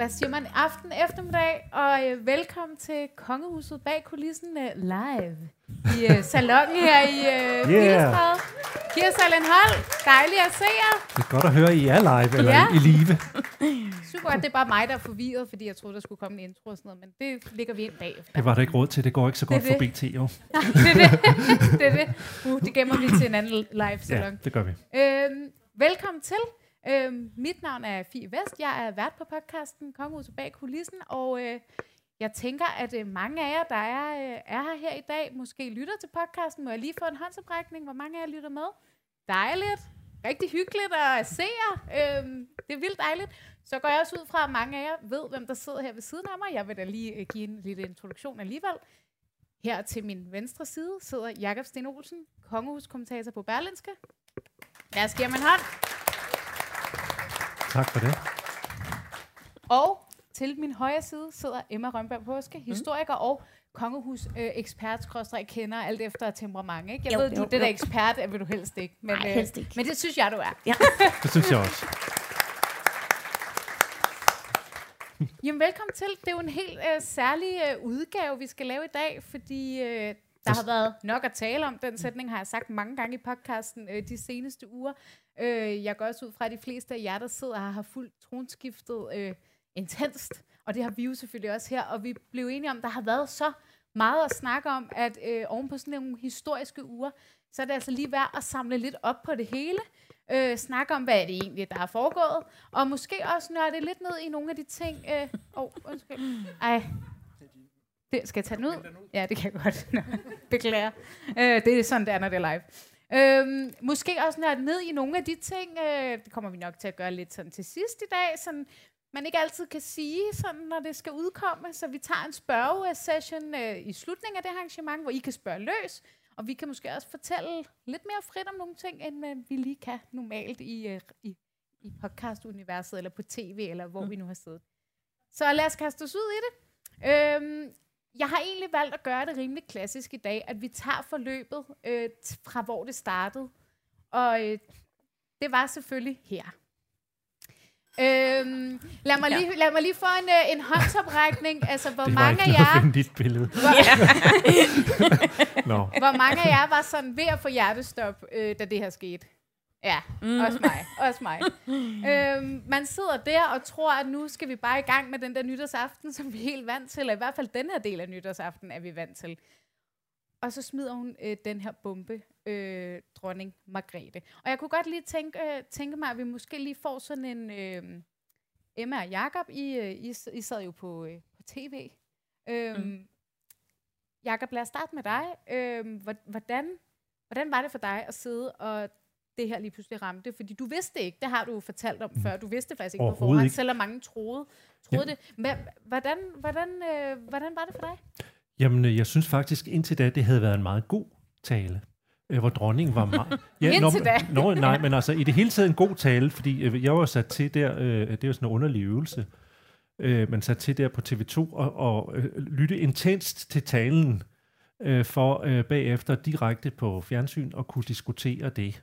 hvad siger man, aften eftermiddag, og øh, velkommen til Kongehuset bag kulissen øh, live i øh, salongen her i øh, Yeah. yeah. Kirsa Hold, dejligt at se jer. Det er godt at høre, at I er live, eller Ja. i, live. Super, det er bare mig, der er forvirret, fordi jeg troede, der skulle komme en intro og sådan noget, men det ligger vi ind bagefter. Det var der ikke råd til. Det går ikke så godt Det for BT, jo. det er det. det, er det. Uh, det gemmer vi til en anden live salon. Ja, det gør vi. Øhm, velkommen til. Øhm, mit navn er Fie Vest. Jeg er vært på podcasten Kongehuset bag kulissen, og øh, jeg tænker, at øh, mange af jer, der er, øh, er her her i dag, måske lytter til podcasten. Må jeg lige få en håndsoprækning? Hvor mange af jer lytter med? Dejligt. Rigtig hyggeligt at se jer. Øhm, det er vildt dejligt. Så går jeg også ud fra, at mange af jer ved, hvem der sidder her ved siden af mig. Jeg vil da lige øh, give en lille introduktion alligevel. Her til min venstre side sidder Jakob Sten Olsen, kongehuskommentator på Berlinske. Lad os give ham en hånd. Tak for det. Og til min højre side sidder Emma Rønberg Påske, historiker og kongehus øh, ekspert kender alt efter temperament. Ikke? Jeg Jo, ved, du jo, det der jo. ekspert er, vil du helst ikke. Men, Nej, øh, helst ikke. men det synes jeg, du er. Ja. Det synes jeg også. Jamen, velkommen til. Det er jo en helt øh, særlig øh, udgave, vi skal lave i dag, fordi øh, der har været nok at tale om. Den sætning har jeg sagt mange gange i podcasten øh, de seneste uger. Øh, jeg går også ud fra, at de fleste af jer, der sidder her, har fuldt tronskiftet øh, intenst. Og det har vi jo selvfølgelig også her. Og vi blev enige om, at der har været så meget at snakke om, at øh, oven på sådan nogle historiske uger, så er det altså lige værd at samle lidt op på det hele. Øh, snakke om, hvad er det egentlig, der er foregået. Og måske også nørde lidt ned i nogle af de ting. Åh, øh, oh, undskyld. Ej. Det, skal jeg tage den ud? Ja, det kan jeg godt. Nå, Beklager. Øh, det er sådan, det er, når det er live. Øhm, måske også nørde ned i nogle af de ting, øh, det kommer vi nok til at gøre lidt sådan til sidst i dag, sådan, man ikke altid kan sige, sådan, når det skal udkomme. Så vi tager en spørgesession øh, i slutningen af det arrangement, hvor I kan spørge løs, og vi kan måske også fortælle lidt mere frit om nogle ting, end øh, vi lige kan normalt i, øh, i, i podcastuniverset, eller på tv, eller hvor mm. vi nu har siddet. Så lad os kaste os ud i det. Øhm, jeg har egentlig valgt at gøre det rimelig klassisk i dag, at vi tager forløbet øh, fra hvor det startede. Og øh, det var selvfølgelig her. Øhm, lad, mig lige, lad mig lige få en, øh, en håndsoprækning. Altså, hvor Det var mange af ikke noget jer... finde dit billede. Nå, Hvor mange af jer var sådan ved at få hjertestop, øh, da det her skete? Ja, mm. også mig. Også mig. øhm, man sidder der og tror, at nu skal vi bare i gang med den der nytårsaften, som vi er helt vant til, eller i hvert fald den her del af nytårsaften er vi vant til. Og så smider hun øh, den her bombe, øh, dronning Margrethe. Og jeg kunne godt lige tænke, øh, tænke mig, at vi måske lige får sådan en... Øh, Emma og Jakob, I, øh, I, I sad jo på, øh, på tv. Øhm, mm. Jakob, lad os starte med dig. Øhm, hvor- hvordan, hvordan var det for dig at sidde og det her lige pludselig ramte? Fordi du vidste ikke, det har du fortalt om før, du vidste faktisk ikke på forhånd, ikke. selvom mange troede, troede det. Men hvordan, hvordan, øh, hvordan var det for dig? jamen øh, jeg synes faktisk indtil da, det havde været en meget god tale. Øh, hvor dronningen var meget... Indtil da. Nå, nej, men altså i det hele taget en god tale, fordi øh, jeg var sat til der, øh, det er jo sådan en underlig øvelse, øh, man sat til der på TV2 og, og øh, lytte intenst til talen, øh, for øh, bagefter direkte på fjernsyn at kunne diskutere det.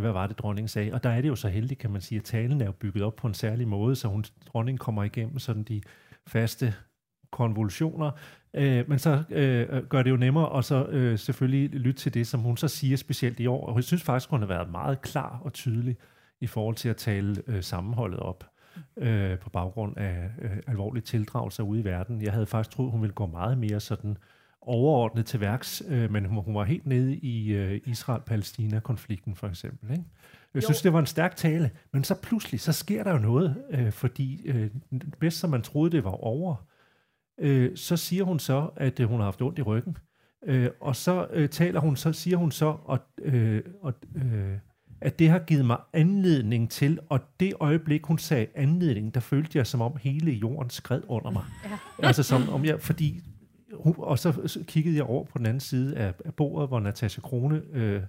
Hvad var det, dronningen sagde? Og der er det jo så heldigt, kan man sige, at talen er jo bygget op på en særlig måde, så hun, dronningen kommer igennem sådan de faste konvolutioner, øh, men så øh, gør det jo nemmere og så øh, selvfølgelig lytte til det, som hun så siger specielt i år. Og jeg synes faktisk, hun har været meget klar og tydelig i forhold til at tale øh, sammenholdet op øh, på baggrund af øh, alvorlige tildragelser ude i verden. Jeg havde faktisk troet, hun ville gå meget mere sådan overordnet til værks, øh, men hun, hun var helt nede i øh, Israel-Palæstina-konflikten for eksempel. Ikke? Jeg Jo. synes, det var en stærk tale, men så pludselig, så sker der jo noget, øh, fordi øh, bedst som man troede, det var over, øh, så siger hun så, at øh, hun har haft ondt i ryggen, øh, og så øh, taler hun, så siger hun så, og, øh, og, øh, at det har givet mig anledning til, og det øjeblik, hun sagde anledning, der følte jeg, som om hele jorden skred under mig. Ja. Altså som om jeg, fordi, hun, og så, kiggede jeg over på den anden side af, af bordet, hvor Natasha Krone øh,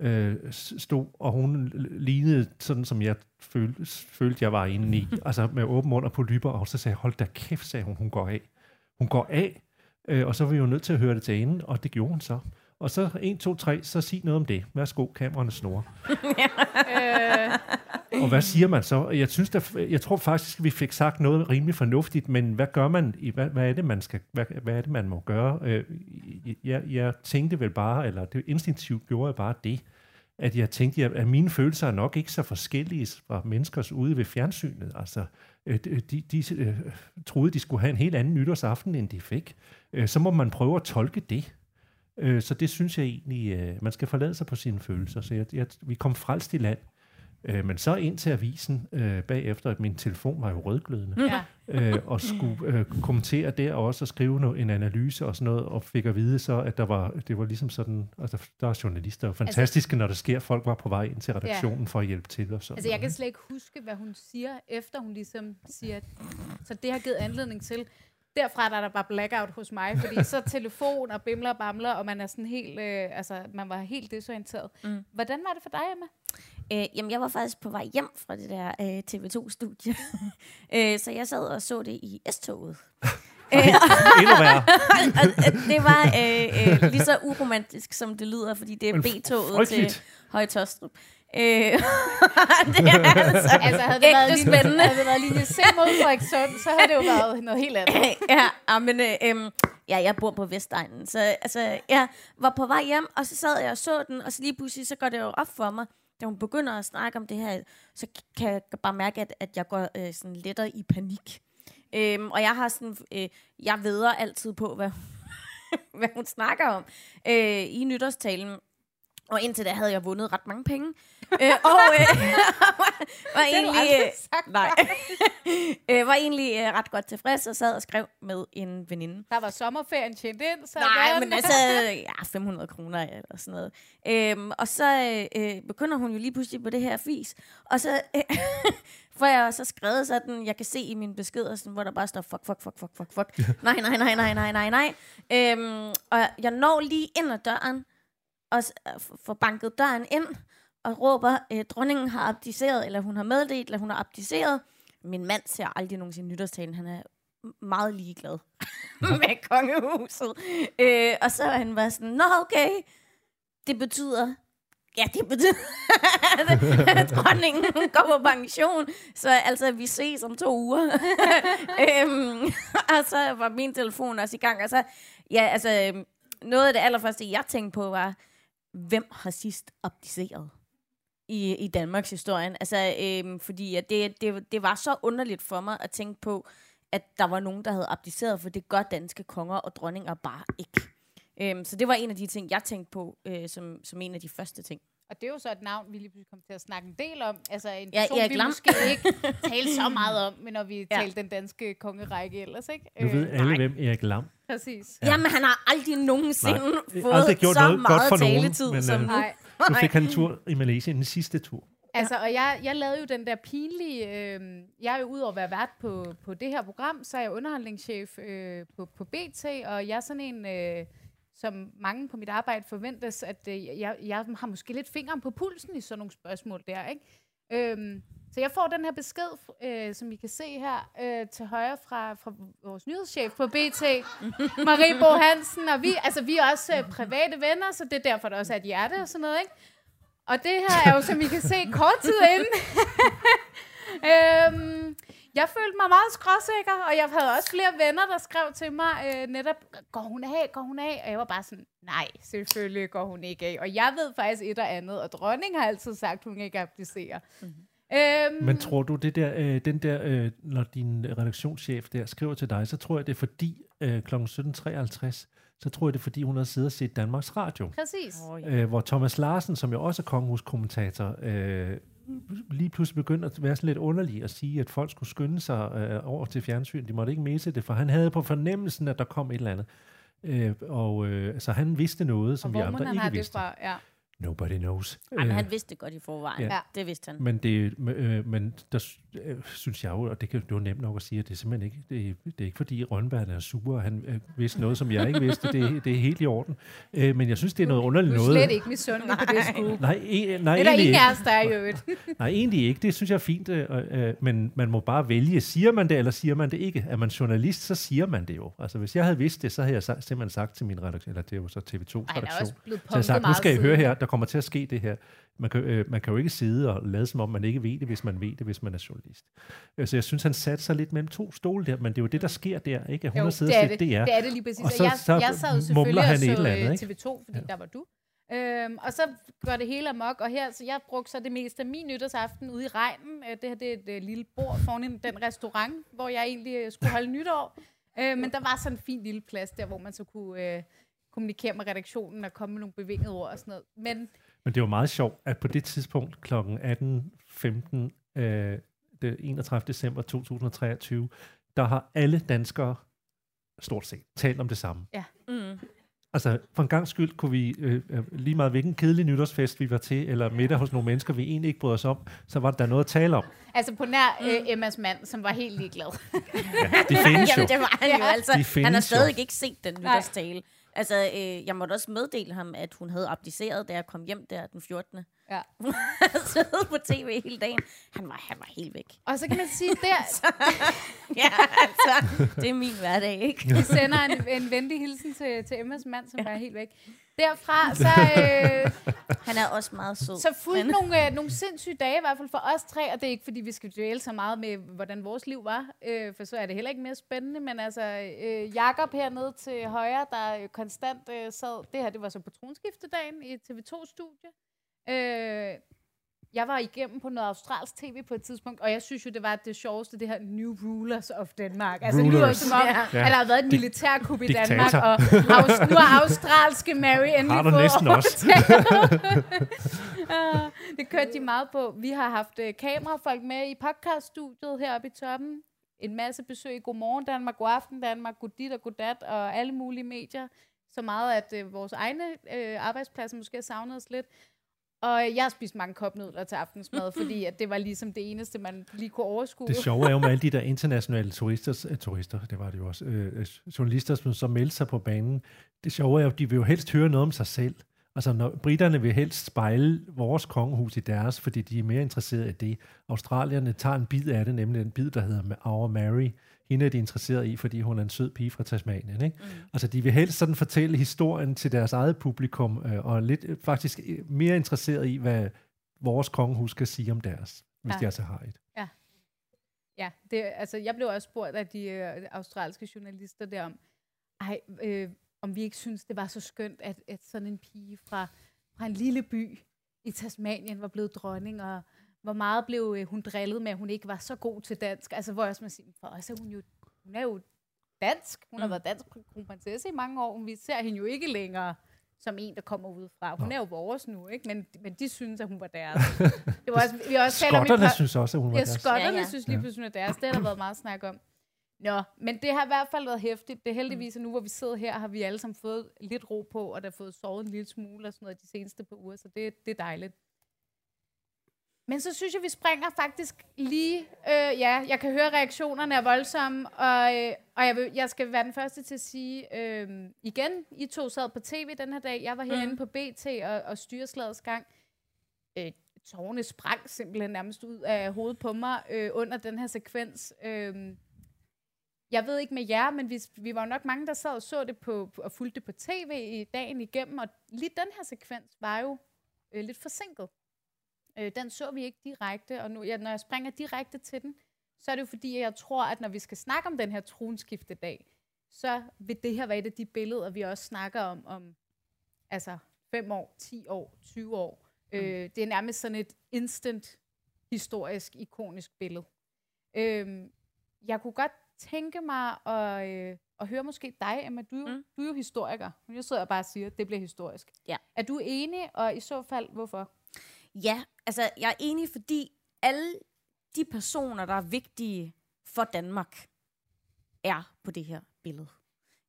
øh, stod, og hun lignede sådan, som jeg følte, følte jeg var inde i. altså med åben mund og polypper, og så sagde jeg, hold da kæft, sagde hun, hun går af. Hun går af, øh, og så var vi jo nødt til at høre det til enden, og det gjorde hun så. Og så 1, 2, 3, så sig noget om det. Værsgo, kameraerne snor. øh, og hvad siger man så? Jeg, synes, der, jeg tror faktisk, vi fik sagt noget rimelig fornuftigt, men hvad gør man? I, hvad, hvad, er det, man skal, hvad, hvad er det, man må gøre? Øh, jeg, jeg tænkte vel bare, eller det instinktivt gjorde jeg bare det, at jeg tænkte, at mine følelser er nok ikke så forskellige fra menneskers ude ved fjernsynet. Altså, øh, de, de, de øh, troede, de skulle have en helt anden nytårsaften, end de fik. Så må man prøve at tolke det. Øh, så det synes jeg egentlig, øh, man skal forlade sig på sine følelser. Så jeg, jeg, vi kom frelst i land. Øh, men så ind til avisen øh, bagefter, at min telefon var jo rødglødende, ja. øh, og skulle øh, kommentere der også og skrive no, en analyse og sådan noget, og fik at vide så, at der var, det var ligesom sådan, altså der er journalister jo fantastiske, altså, når der sker, folk var på vej ind til redaktionen ja. for at hjælpe til og sådan Altså jeg kan slet ikke huske, hvad hun siger, efter hun ligesom siger, så det har givet anledning til, derfra der er der bare blackout hos mig, fordi så telefon og bimler og bamler, og man er sådan helt, øh, altså man var helt desorienteret. Mm. Hvordan var det for dig, Emma? Øh, jamen, jeg var faktisk på vej hjem fra det der øh, TV2-studie. øh, så jeg sad og så det i S-toget. Det var øh, øh, lige så uromantisk, som det lyder, fordi det er B-toget til Højtostrup. Øh, det er altså, altså havde det været linje, spændende. Havde det været linje C mod Frederikssund, så havde det jo været noget helt andet. ja, men øh, øh, ja, jeg bor på Vestegnen, så altså, jeg var på vej hjem, og så sad jeg og så den, og så lige pludselig, så går det jo op for mig, da hun begynder at snakke om det her, så kan jeg bare mærke, at, at jeg går øh, sådan lettere i panik. Øhm, og jeg har sådan, øh, jeg veder altid på, hvad, hvad hun snakker om øh, i nytårstalen. Og indtil da havde jeg vundet ret mange penge. Øh, og øh, var, egentlig, øh, nej, øh, var egentlig øh, ret godt tilfreds og sad og skrev med en veninde. Der var sommerferien tjent ind, så Nej, men altså, ja, 500 kroner eller sådan noget. Øhm, og så øh, begynder hun jo lige pludselig på det her fis. Og så øh, får jeg så skrevet sådan, jeg kan se i mine beskeder, sådan, hvor der bare står, fuck, fuck, fuck, fuck, fuck, fuck. nej, nej, nej, nej, nej, nej, nej. Øhm, og jeg når lige ind ad døren, og får banket døren ind, og råber, øh, dronningen har abdiceret, eller hun har meddelt, eller hun har abdiceret. Min mand ser aldrig nogensinde nytårstalen. Han er meget ligeglad med kongehuset. Øh, og så er han bare sådan, nå okay, det betyder, ja, det betyder, at dronningen går på pension. Så altså, vi ses om to uger. øhm, og så var min telefon også i gang. Og så, ja, altså, øhm, noget af det allerførste, jeg tænkte på, var, hvem har sidst abdiceret? I, i Danmarks historien. Altså, øhm, fordi at det, det, det var så underligt for mig at tænke på, at der var nogen, der havde abdiceret, for det gør danske konger og dronninger bare ikke. Øhm, så det var en af de ting, jeg tænkte på øh, som, som en af de første ting. Og det er jo så et navn, vi lige pludselig kommer til at snakke en del om. Altså en ja, person, vi Lam. måske ikke tale så meget om, men når vi ja. talte den danske kongerække ellers, ikke? Nu ved øh, alle, nej. hvem Erik Lam. Præcis. Ja. Jamen, han har aldrig nogensinde nej. fået aldrig gjort så noget meget godt for taletid nogen, men, som øh, nu. Nej. Nu fik han en tur i Malaysia, den sidste tur. Altså, og jeg, jeg lavede jo den der pinlige... Øh, jeg er jo udover at være vært på, på det her program, så er jeg underholdningschef øh, på, på BT, og jeg er sådan en... Øh, som mange på mit arbejde forventes, at øh, jeg, jeg har måske lidt fingeren på pulsen i sådan nogle spørgsmål der, ikke? Øhm, så jeg får den her besked, øh, som I kan se her øh, til højre fra, fra vores nyhedschef på BT, Marie Bo Hansen, og vi, altså, vi er også øh, private venner, så det er derfor, der også er et hjerte og sådan noget, ikke? Og det her er jo, som I kan se, kort tid inden. øhm, jeg følte mig meget skråsikker, og jeg havde også flere venner, der skrev til mig øh, netop, går hun af, går hun af? Og jeg var bare sådan, nej, selvfølgelig går hun ikke af. Og jeg ved faktisk et og andet, og dronningen har altid sagt, hun ikke abdicerer. Mm-hmm. Øhm, Men tror du, det der, øh, den der, øh, når din redaktionschef der skriver til dig, så tror jeg, det er fordi øh, kl. 17.53, så tror jeg, det er fordi, hun har siddet og set Danmarks Radio. Præcis. Oh, ja. øh, hvor Thomas Larsen, som jo også er kongehuskommentator, øh, lige pludselig begyndte at være sådan lidt underlig at sige, at folk skulle skynde sig øh, over til fjernsyn. De måtte ikke misse det, for han havde på fornemmelsen, at der kom et eller andet. Øh, og øh, altså, han vidste noget, som og vi andre ikke vidste. Det fra? Ja. Nobody knows. Ej, men han øh, vidste det godt i forvejen. Ja. Det vidste han. Men, det, øh, men der øh, synes jeg jo, og det, kan, det var nemt nok at sige, at det er simpelthen ikke, det, det er ikke fordi Rønberg er sur, og han øh, vidste noget, som jeg ikke vidste. Det, det er helt i orden. Øh, men jeg synes, det er noget underligt noget. Du er slet ikke misundelig på det skud. Nej, e, nej, det er der ingen af os, der er jo et. nej, egentlig ikke. Det synes jeg er fint. Øh, øh, men man må bare vælge. Siger man det, eller siger man det ikke? Er man journalist, så siger man det jo. Altså, hvis jeg havde vidst det, så havde jeg simpelthen sagt til min redaktion, eller det var så TV2's redaktion, så jeg sagt, nu skal I høre her, der kommer til at ske det her. Man kan, øh, man kan jo ikke sidde og lade som om, man ikke ved det, hvis man ved det, hvis man er journalist. Så jeg synes, han satte sig lidt mellem to stole der, men det er jo det, der sker der, ikke? At hun Jo, har siddet det er set det. DR. Det er det lige præcis. Og så- jeg, så jeg sad jo selvfølgelig han og så eller andet, øh, ikke? TV2, fordi Ja. der var du. Øhm, og så går det hele amok, og her, så jeg brugte så det meste af min nytårsaften ude i regnen. Øh, det her det er et øh, lille bord foran en- den restaurant, hvor jeg egentlig øh, skulle holde nytår. Øh, men der var sådan en fin lille plads der, hvor man så kunne øh, kommunikere med redaktionen og komme med nogle bevingede ord og sådan noget. Men Men det var meget sjovt, at på det tidspunkt kl. 18.15, øh, det 31. december 2023, der har alle danskere stort set talt om det samme. Mm. Altså, for en gang skyld kunne vi, øh, øh, lige meget hvilken kedelig nytårsfest vi var til, eller middag hos nogle mennesker, vi egentlig ikke bryder os om, så var der noget at tale om. altså på nær øh, Emmas mand, som var helt ligeglad. Det findes jo. Jamen, det var han jo Ja. altså. De Han har stadig jo. ikke set den nytårstale. Altså, øh, jeg måtte også meddele ham, at hun havde abdiceret, da jeg kom hjem der den 14. Ja. Siddet på tv hele dagen. Han var, han var helt væk. Og så kan man sige, der, Ja, altså, det er min hverdag, ikke? Vi sender en, en venlig hilsen til, til Emmas mand, som var helt væk. Derfra, så, øh, Han er også meget sød. så fulgte Men- nogle, øh, nogle sindssyge dage, i hvert fald for os tre, og det er ikke, fordi vi skal dvæle så meget med, hvordan vores liv var, øh, for så er det heller ikke mere spændende, men altså, øh, Jakob hernede til højre, der øh, konstant øh, sad, det her, det var så på tronskiftedagen i TV2-studie. Øh, jeg var igennem på noget australsk tv på et tidspunkt, og jeg synes jo, det var det sjoveste, det her New Rulers of Denmark. Altså, det lyder Rulers. som om, Ja. at der har været et militærkup i diktator. Danmark, og aus, nu har australske Mary endelig Har du fået næsten også. Det kørte de meget på. Vi har haft uh, kamerafolk med i podcaststudiet heroppe i toppen. En masse besøg i Godmorgen Danmark, Godaften Danmark, Godit og Godat og alle mulige medier. Så meget, at uh, vores egne uh, arbejdspladser måske har savnet os lidt. Og jeg har spist mange kopnudler til aftensmad, fordi at det var ligesom det eneste, man lige kunne overskue. Det sjove er jo med alle de der internationale turister, øh, turister det var det jo også, øh, journalister, som så meldte sig på banen. Det sjove er jo, de vil jo helst høre noget om sig selv. Altså, når britterne vil helst spejle vores kongehus i deres, fordi de er mere interesserede i det. Australierne tager en bid af det, nemlig den bid, der hedder Our Mary. Hende er de interesserede i, fordi hun er en sød pige fra Tasmanien. Ikke? Mm. Altså, de vil helst sådan fortælle historien til deres eget publikum, øh, og lidt øh, faktisk øh, mere interesseret i, hvad vores kongehus skal sige om deres, hvis Ja. de altså har et. Ja, det, altså, jeg blev også spurgt af de øh, australske journalister der om, ej, øh, om vi ikke synes, det var så skønt, at, at sådan en pige fra, fra en lille by i Tasmanien var blevet dronning, og hvor meget blev øh, hun drillet med, at hun ikke var så god til dansk. Altså, hvor jeg også må sige, for os er hun jo, hun er jo dansk. Hun har Mm. været dansk kronprinsesse i mange år, men vi ser hende jo ikke længere som en, der kommer udefra. Hun Nå. er jo vores nu, ikke? Men, men de synes, at hun var deres. Det var også, vi har også Skotterne pod- synes også, at hun var Ja, deres. skotterne Ja, ja, synes lige pludselig, at deres. Det har der været meget snak om. Nå, men det har i hvert fald været hæftigt. Det er heldigvis, at nu hvor vi sidder her, har vi alle sammen fået lidt ro på, og der har fået sovet en lille smule og sådan noget de seneste par uger, så det, det er dejligt. Men så synes jeg, vi springer faktisk lige... Øh, ja, jeg kan høre, reaktionerne er voldsomme, og, øh, og jeg, vil, jeg skal være den første til at sige øh, igen, I to sad på tv den her dag. Jeg var herinde Mm. på BT og, og styreslagets gang. Øh, tårerne sprang simpelthen nærmest ud af hovedet på mig øh, under den her sekvens. Øh, jeg ved ikke med jer, men vi, vi var jo nok mange, der sad og så det på, på, og fulgte det på tv i dagen igennem, og lige den her sekvens var jo øh, lidt forsinket. Øh, den så vi ikke direkte, og nu, ja, når jeg springer direkte til den, så er det jo fordi, jeg tror, at når vi skal snakke om den her tronskiftedag, så vil det her være et af de billeder, vi også snakker om, om altså 5 år, 10 år, 20 år. Øh, det er nærmest sådan et instant historisk, ikonisk billede. Øh, jeg kunne godt tænke mig at, øh, at høre måske dig, Emma. Du, mm. Mm. du er jo historiker. Jeg sidder og bare og siger, at det bliver historisk. Ja. Er du enig, og i så fald, hvorfor? Ja, altså jeg er enig, fordi alle de personer, der er vigtige for Danmark, er på det her billede.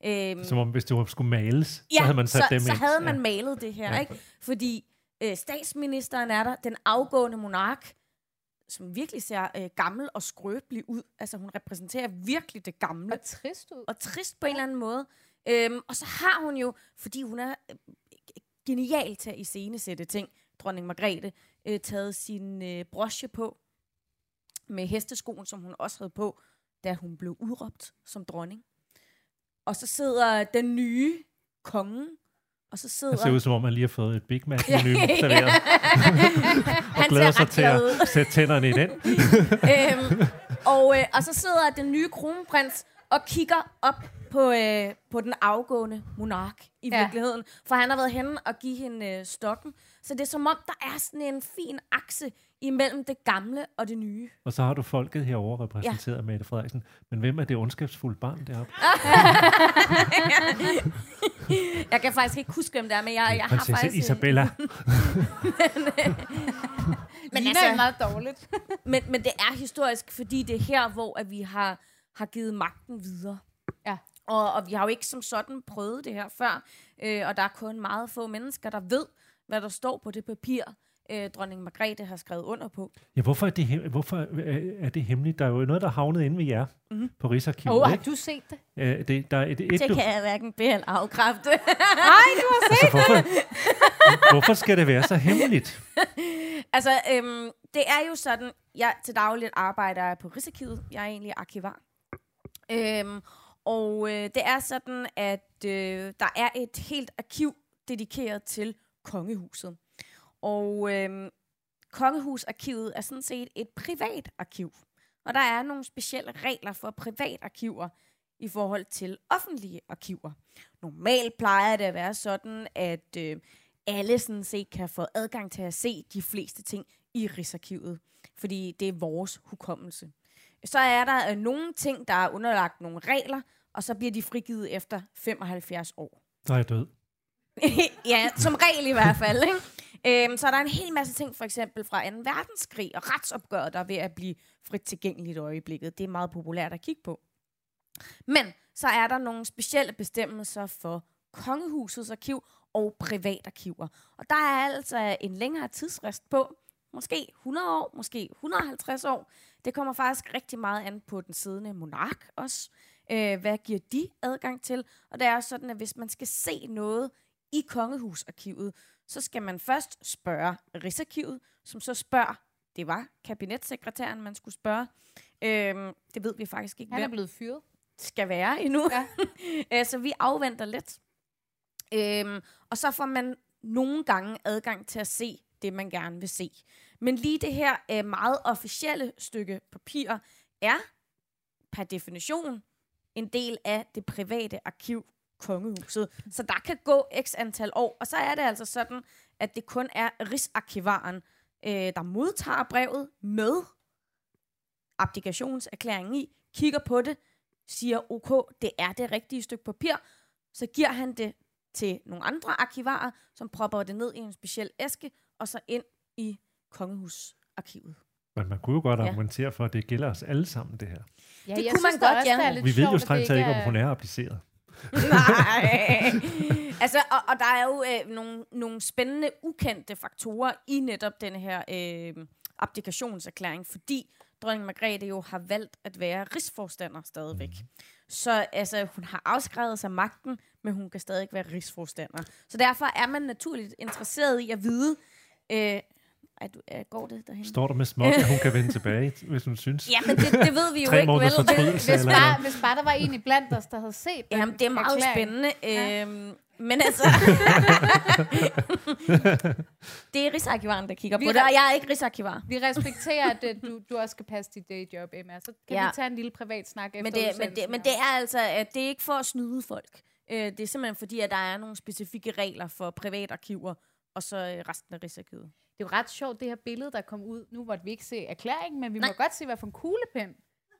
Øhm, Som om, hvis det skulle males, ja, så havde man sat så, dem så ind. havde man Ja. malet det her, Ja. ja. ikke? Fordi øh, statsministeren er der, den afgående monark, som virkelig ser øh, gammel og skrøbelig ud. Altså hun repræsenterer virkelig det gamle Og trist ud. og trist på en eller anden måde. Øhm, og så har hun jo, fordi hun er øh, genial til at iscenesætte ting, dronning Margrethe, øh, taget sin øh, broche på med hesteskoen, som hun også havde på, da hun blev udråbt som dronning. Og så sidder den nye konge og så Han sidder... ser ud som om, han lige har fået et Big Mac menu serveret, og han glæder sig til at sætte tænderne i den. øhm, og, øh, og så sidder den nye kronprins og kigger op på, øh, på den afgående monark i Ja. ja. virkeligheden. For han har været henne og give hende øh, stokken. Så det er som om, der er sådan en fin akse imellem det gamle og det nye. Og så har du folket herovre repræsenteret af Mette Frederiksen. Men hvem er det ondskabsfulde barn deroppe? Jeg kan faktisk ikke huske, hvem det er, men jeg, jeg har faktisk... øh, Isabella. Men altså- altså, meget dårligt. Men, men det er historisk, fordi det er her, hvor at vi har, har givet magten videre. Og, og vi har jo ikke som sådan prøvet det her før, øh, og der er kun meget få mennesker, der ved, hvad der står på det papir, øh, dronning Margrethe har skrevet under på. Ja, hvorfor er det, hem- hvorfor er- er det hemmeligt? Der er jo noget, der er havnet inde ved jer mm-hmm. på Rigsarkivet. Åh, oh, har du set det? Ja, det, der er et, et, Det kan jeg hverken be eller afkræfte. Nej, du har set altså, hvorfor, hvorfor skal det være så hemmeligt? altså, øhm, det er jo sådan, jeg til dagligt arbejder jeg på Rigsarkivet. Jeg er egentlig arkivar. Øhm, og øh, det er sådan, at øh, der er et helt arkiv dedikeret til kongehuset. Og øh, kongehusarkivet er sådan set et privat arkiv. Og der er nogle specielle regler for privatarkiver i forhold til offentlige arkiver. Normalt plejer det at være sådan, at øh, alle sådan set kan få adgang til at se de fleste ting i Rigsarkivet, fordi det er vores hukommelse. Så er der øh, nogle ting, der er underlagt nogle regler, og så bliver de frigivet efter 75 år. Så er død. ja, som regel i hvert fald. Ikke? Øhm, så er der en hel masse ting, for eksempel fra 2. verdenskrig og retsopgøret, der er ved at blive frit tilgængeligt i øjeblikket. Det er meget populært at kigge på. Men så er der nogle specielle bestemmelser for kongehusets arkiv og privatarkiver. Og der er altså en længere tidsfrist på, måske 100 år, måske 150 år. Det kommer faktisk rigtig meget an på den siddende monark også. Øh, hvad giver de adgang til? Og det er sådan, at hvis man skal se noget i kongehusarkivet, så skal man først spørge Rigsarkivet, som så spørger, det var kabinetssekretæren, man skulle spørge. Øhm, det ved vi faktisk ikke, Han er blevet fyret. skal være endnu. Ja. Øh, så vi afventer lidt. Øhm, og så får man nogle gange adgang til at se det, man gerne vil se. Men lige det her øh, meget officielle stykke papir er per definition en del af det private arkiv kongehuset. Så der kan gå x antal år, og så er det altså sådan, at det kun er Rigsarkivaren, øh, der modtager brevet med abdikationserklæringen i, kigger på det, siger, ok, det er det rigtige stykke papir, så giver han det til nogle andre arkivarer, som propper det ned i en speciel æske, og så ind i kongehusarkivet. Men man kunne jo godt Ja. argumentere for, at det gælder os alle sammen, det her. Ja, Det jeg kunne man synes godt, ja. er lidt Vi ved jo strengt taget ikke, om hun er appliceret. Nej. altså, og, og der er jo øh, nogle, nogle spændende, ukendte faktorer i netop den her øh, abdikationserklæring, fordi dronning Margrethe jo har valgt at være rigsforstander stadigvæk. Mm. Så altså, hun har afskrevet sig magten, men hun kan stadig være rigsforstander. Så derfor er man naturligt interesseret i at vide, øh, er du, er, går det derhen? Står der med småt, at hun kan vende tilbage, hvis hun synes. Ja, men det, det ved vi jo ikke, vel? Hvis eller bare, hvis bare der var en i blandt os, der havde set den Jamen, det er meget erklæring. spændende. Øhm, men altså... det er Rigsarkivaren, der kigger Vi på det, og jeg er ikke Rigsarkivar. Vi respekterer, at øh, du, du også skal passe dit dayjob, Emma. Så kan Ja. vi tage en lille privat snak efter Men det, men, det, men det er altså, at det er ikke for at snyde folk. Øh, det er simpelthen fordi, at der er nogle specifikke regler for privatarkiver, og så øh, resten af Rigsarkivet. Det er jo ret sjovt, det her billede, der kom ud. Nu måtte vi ikke se erklæringen, men vi Nej. må godt se, hvad for en kuglepen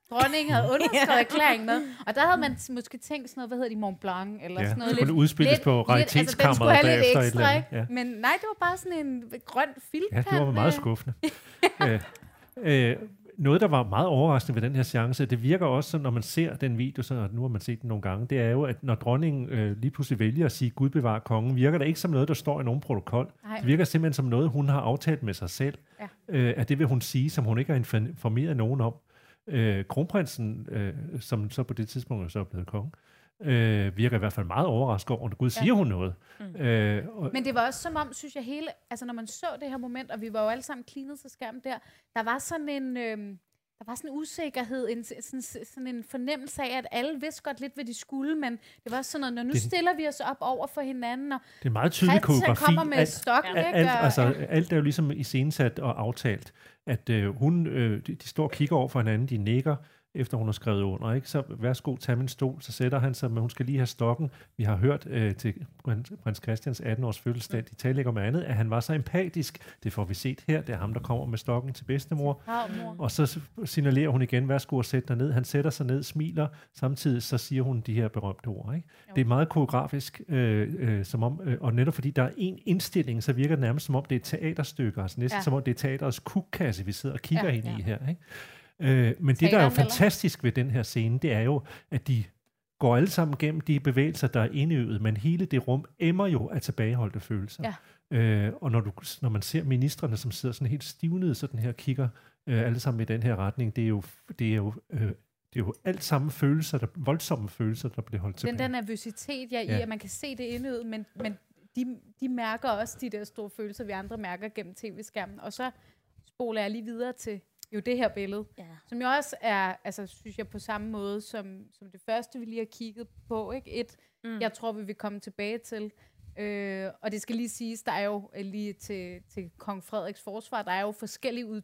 dronningen havde underskrevet erklæringen med. Og der havde man måske tænkt sådan noget, hvad hedder de, Mont Blanc, eller Ja, sådan noget. det skulle udspilles på altså, den raritetskammeret skulle have lidt bagefter et ekstra, eller ikke? andet. Ja. Men nej, det var bare sådan en grøn filtpen. Ja, det var meget skuffende. øh, øh, noget, der var meget overraskende ved den her seance, det virker også, sådan, når man ser den video, så nu har man set den nogle gange, det er jo, at når dronningen øh, lige pludselig vælger at sige, Gud bevarer kongen, virker det ikke som noget, der står i nogen protokol. Nej. Det virker simpelthen som noget, hun har aftalt med sig selv. Ja. Øh, at det vil hun sige, som hun ikke har infor- informeret nogen om. Øh, kronprinsen, øh, som så på det tidspunkt er så blevet konge, øh, virker i hvert fald meget overrasket over, at Gud siger hun noget. Mm. Øh, og, Men det var også som om, synes jeg, hele, altså når man så det her moment, og vi var jo alle sammen klinet til skærmen der, der var sådan en, øhm, der var sådan en usikkerhed, en, sådan, sådan en fornemmelse af, at alle vidste godt lidt, hvad de skulle, men det var også sådan noget, når nu Det- stiller vi os op over for hinanden, og Det er meget tydelig koreografi. kommer med Alt- stokken, alt, ikke? alt, Og- altså, ja. alt er jo ligesom iscenesat og aftalt, at øh, hun, øh, de, de står og kigger over for hinanden, de nikker, efter hun har skrevet under, ikke? Så værsgo, tag min stol, så sætter han sig, men hun skal lige have stokken. Vi har hørt øh, til prins, Christians 18-års fødselsdag, de taler ikke om andet, at han var så empatisk. Det får vi set her, det er ham, der kommer med stokken til bedstemor. Og så signalerer hun igen, værsgo og sæt dig ned. Han sætter sig ned, smiler, samtidig så siger hun de her berømte ord. Ikke? Jo. Det er meget koreografisk, øh, øh, som om, øh, og netop fordi der er en indstilling, så virker det nærmest som om, det er et teaterstykke, altså næsten Ja. som om det er teaterets kukkasse, vi sidder og kigger ja, ind ja. i her. Ikke? Øh, men det, der er jo fantastisk ved den her scene, det er jo, at de går alle sammen gennem de bevægelser, der er indøvet, men hele det rum emmer jo af tilbageholdte følelser. Ja. Øh, og når, du, når man ser ministerne, som sidder sådan helt stivnet, sådan her kigger øh, alle sammen i den her retning, det er jo, det er jo, øh, det er jo alt sammen følelser, der, voldsomme følelser, der bliver holdt tilbage. Den der nervøsitet, ja, i, Ja. at man kan se det indøvet, men, men de, de mærker også de der store følelser, vi andre mærker gennem tv-skærmen. Og så spoler jeg lige videre til jo det her billede, Ja. som jo også er, altså synes jeg, på samme måde som, som det første, vi lige har kigget på. Ikke? Et, Mm. jeg tror, vi vil komme tilbage til. Øh, og det skal lige siges, der er jo øh, lige til, til kong Frederiks forsvar, der er jo forskellige ud,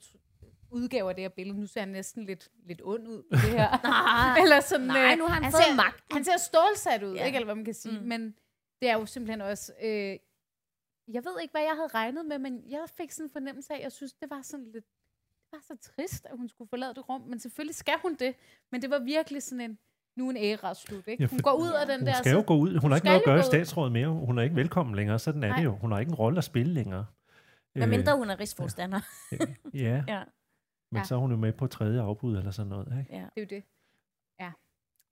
udgaver af det her billede. Nu ser han næsten lidt, lidt ond ud det her. Nej, Eller sådan, Nej, øh, nu har han han fået ser, magten. Han ser stålsat ud, Ja. ikke? Eller hvad man kan sige. Mm. Men det er jo simpelthen også... Øh, jeg ved ikke, hvad jeg havde regnet med, men jeg fik sådan en fornemmelse af, at jeg synes, det var sådan lidt... Det var så trist, at hun skulle forlade det rum. Men selvfølgelig skal hun det. Men det var virkelig sådan en... Nu er en æra slut, ikke? Ja, Hun går ud af den Hun der... skal jo gå ud. Hun har ikke noget at gøre i statsrådet mere. Hun er ikke velkommen længere. Sådan er Nej. det jo. Hun har ikke en rolle at spille længere. Hvad mindre hun er rigsforstander. Øh, ja, Ja. men Ja. så er hun jo med på tredje afbud eller sådan noget. Ikke? ja. Det er jo det. Ja.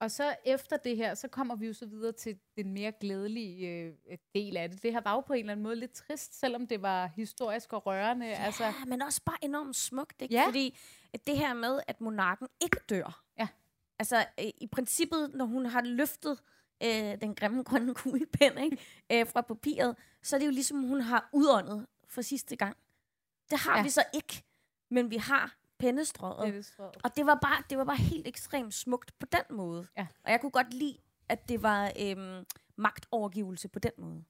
Og så efter det her, så kommer vi jo så videre til den mere glædelige øh, del af det. Det her var jo på en eller anden måde lidt trist, selvom det var historisk og rørende. Ja. Altså, men også bare enormt smukt, ikke? Ja. Fordi det her med, at monarken ikke dør. Ja. Altså, øh, i princippet, når hun har løftet øh, den grimme grønne kuglepen ikke? Øh, fra papiret, så er det jo ligesom, hun har udåndet for sidste gang. Det har ja. vi så ikke, men vi har pennestrøget. det er det strøget. Og det var, bare, det var bare helt ekstremt smukt på den måde. Ja. Og jeg kunne godt lide, at det var øhm, magtovergivelse på den måde.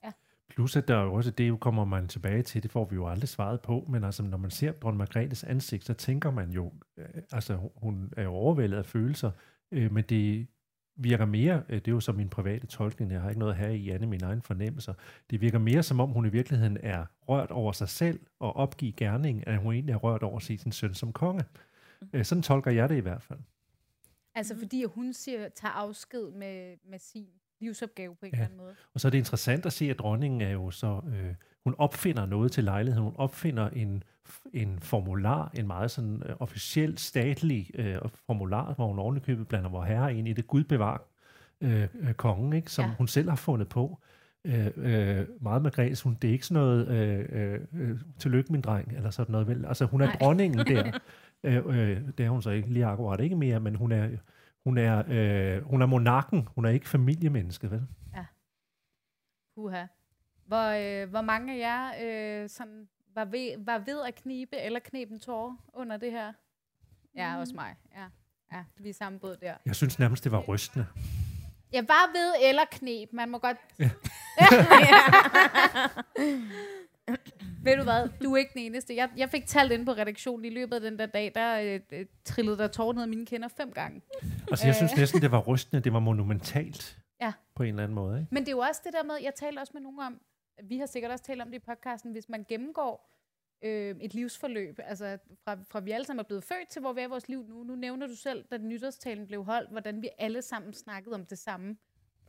Plus at der er jo også, det jo kommer man tilbage til, det får vi jo aldrig svaret på, men altså når man ser dronning Margrethes ansigt, så tænker man jo, øh, altså hun er jo overvældet af følelser, øh, men det virker mere, øh, det er jo så min private tolkning, jeg har ikke noget her i andet mine egne fornemmelser, det virker mere som om hun i virkeligheden er rørt over sig selv og opgive gerning, at hun egentlig er rørt over at se sin søn som konge. Øh, sådan tolker jeg det i hvert fald. Altså fordi hun siger, tager afsked med, med sin livsopgave på en Ja. eller anden måde. Og så er det interessant at se, at dronningen er jo så, øh, hun opfinder noget til lejligheden. Hun opfinder en, en formular, en meget sådan øh, officiel, statlig øh, formular, hvor hun ovenikøbet blander vor herre ind i det Gud bevar øh, øh, kongen, ikke, som Ja. ja. hun selv har fundet på. Øh, øh, meget Margrethes, hun, det er ikke sådan noget, øh, øh, øh, tillykke min dreng, eller sådan noget vel. Altså hun er Nej. Dronningen der. øh, øh, det er hun så ikke lige akkurat ikke mere, men hun er, hun er, øh, hun er monarken, hun er ikke familiemenneske, vel? Puha. Hvor, øh, hvor mange af jer øh, sådan, var, ved, var ved at knibe eller knepen tårer under det her? Ja, også mig. Ja, ja vi er samme båd der. Jeg synes nærmest, det var rystende. Jeg var ved eller knep. Man må godt... Ved du hvad? Du er ikke den eneste. Jeg, jeg fik talt ind på redaktionen i løbet af den der dag, der øh, øh, trillede der tårer ned af mine kinder fem gange. Altså, jeg synes næsten, det var rystende. Det var monumentalt. Ja. På en eller anden måde, ikke? Men det er jo også det der med, jeg talte også med nogen om, vi har sikkert også talt om det i podcasten, hvis man gennemgår øh, et livsforløb, altså fra, fra vi alle sammen er blevet født til, hvor vi er i vores liv nu. Nu nævner du selv, da nytårstalen blev holdt, hvordan vi alle sammen snakkede om det samme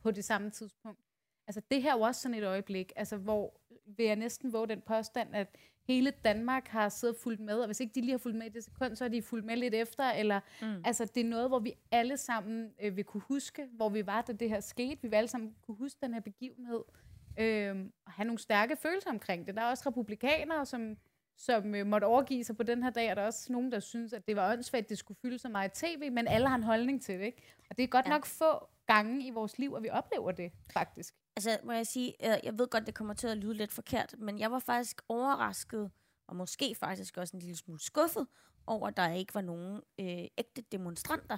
på det samme tidspunkt. Altså det her er jo også sådan et øjeblik, altså hvor vil jeg næsten våge den påstand, at hele Danmark har siddet og fulgt med, og hvis ikke de lige har fulgt med i det sekund, så har de fulgt med lidt efter, eller Mm. altså det er noget, hvor vi alle sammen øh, vil kunne huske, hvor vi var, da det her skete. Vi vil alle sammen kunne huske den her begivenhed, øh, og have nogle stærke følelser omkring det. Der er også republikanere, som, som øh, måtte overgive sig på den her dag, og der er også nogen, der synes, at det var åndssvagt, at det skulle fylde så meget tv, men alle har en holdning til det, ikke? Og det er godt Ja. ja. nok få gange i vores liv, at vi oplever det, faktisk. Altså, må jeg sige, øh, jeg ved godt, det kommer til at lyde lidt forkert, men jeg var faktisk overrasket, og måske faktisk også en lille smule skuffet, over, at der ikke var nogen øh, ægte demonstranter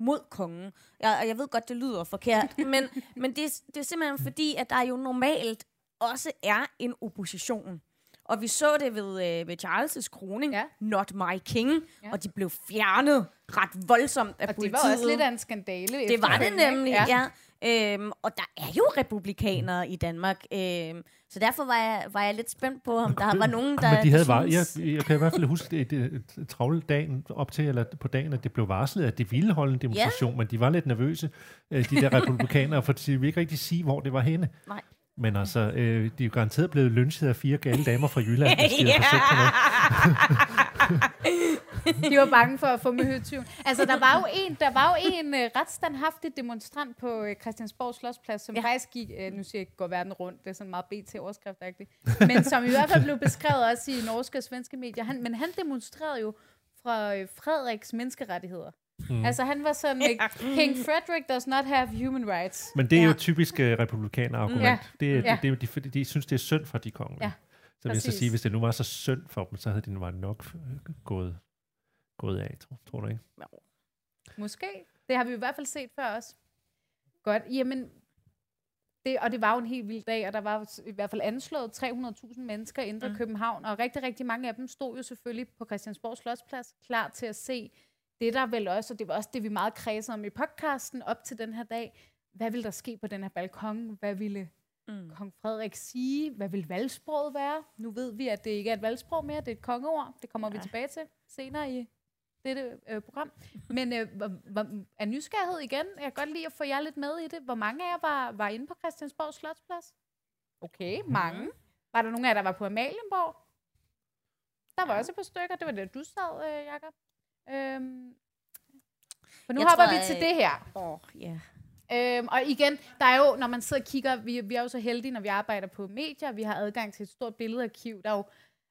mod kongen. Jeg, og jeg ved godt, det lyder forkert, men, men det, det er simpelthen fordi, at der jo normalt også er en opposition. Og vi så det ved, øh, ved Charles' kroning, Ja. Not My King, Ja. og de blev fjernet ret voldsomt af Og det politiet. var også lidt af en skandale. Det var det nemlig, ja. ja. Øhm, og der er jo republikanere i Danmark, øhm, så derfor var jeg, var jeg lidt spændt på, om der var nogen, der Men de havde var, jeg, jeg kan i hvert fald huske det, det, det travle dagen op til, eller på dagen, at det blev varslet, at det ville holde en demonstration, ja. men de var lidt nervøse, øh, de der republikanere, for de ville ikke rigtig sige, hvor det var henne. Nej. Men altså, øh, de er jo garanteret blevet lynchet af fire gale damer fra Jylland, hvis de på noget. De var bange for at få med høtyven. Altså, der var jo en, der var jo en uh, ret standhaftig demonstrant på uh, Christiansborg Slottsplads, som ja. Ja. faktisk gik, uh, nu siger jeg går verden rundt, det er sådan meget BT-overskriftagtigt, men som i hvert fald blev beskrevet også i norske og svenske medier. Han, men han demonstrerede jo fra uh, Frederiks menneskerettigheder. Mm. Altså, han var sådan, uh, King Frederick does not have human rights. Men det er Ja. jo typisk uh, republikaner-argument. Ja. Det, er, Ja. det, det jo de, fordi de synes, det er synd for de kongelige. Ja. Så vil jeg så sige, hvis det nu var så synd for dem, så havde de nu nok øh, gået, gået af, tror, tror du ikke? Måske. Det har vi i hvert fald set før også. Godt. Jamen, det, og det var jo en helt vild dag, og der var i hvert fald anslået 300.000 mennesker indre mm. København, og rigtig, rigtig mange af dem stod jo selvfølgelig på Christiansborg Slottsplads, klar til at se det, der vel også, og det var også det, vi meget kredsede om i podcasten op til den her dag. Hvad ville der ske på den her balkon? Hvad ville Mm. kong Frederik sige? Hvad vil valgsproget være? Nu ved vi, at det ikke er et valgsprog mere, det er et kongeord. Det kommer ja. vi Ja. tilbage til senere i dette øh, program. Men øh, af nysgerrighed igen, jeg kan godt lide at få jer lidt med i det. Hvor mange af jer var, var inde på Christiansborg Slotsplads? Okay, mange. Var der nogen af jer, der var på Amalienborg? Der var også et par stykker. Det var det, du sad, øh, Jacob. Øhm, for nu Jeg hopper tror, vi til det her. Åh, oh, ja. Øhm, og igen, der er jo, når man sidder og kigger, vi, vi er jo så heldige, når vi arbejder på medier, vi har adgang til et stort billedarkiv. Der er jo,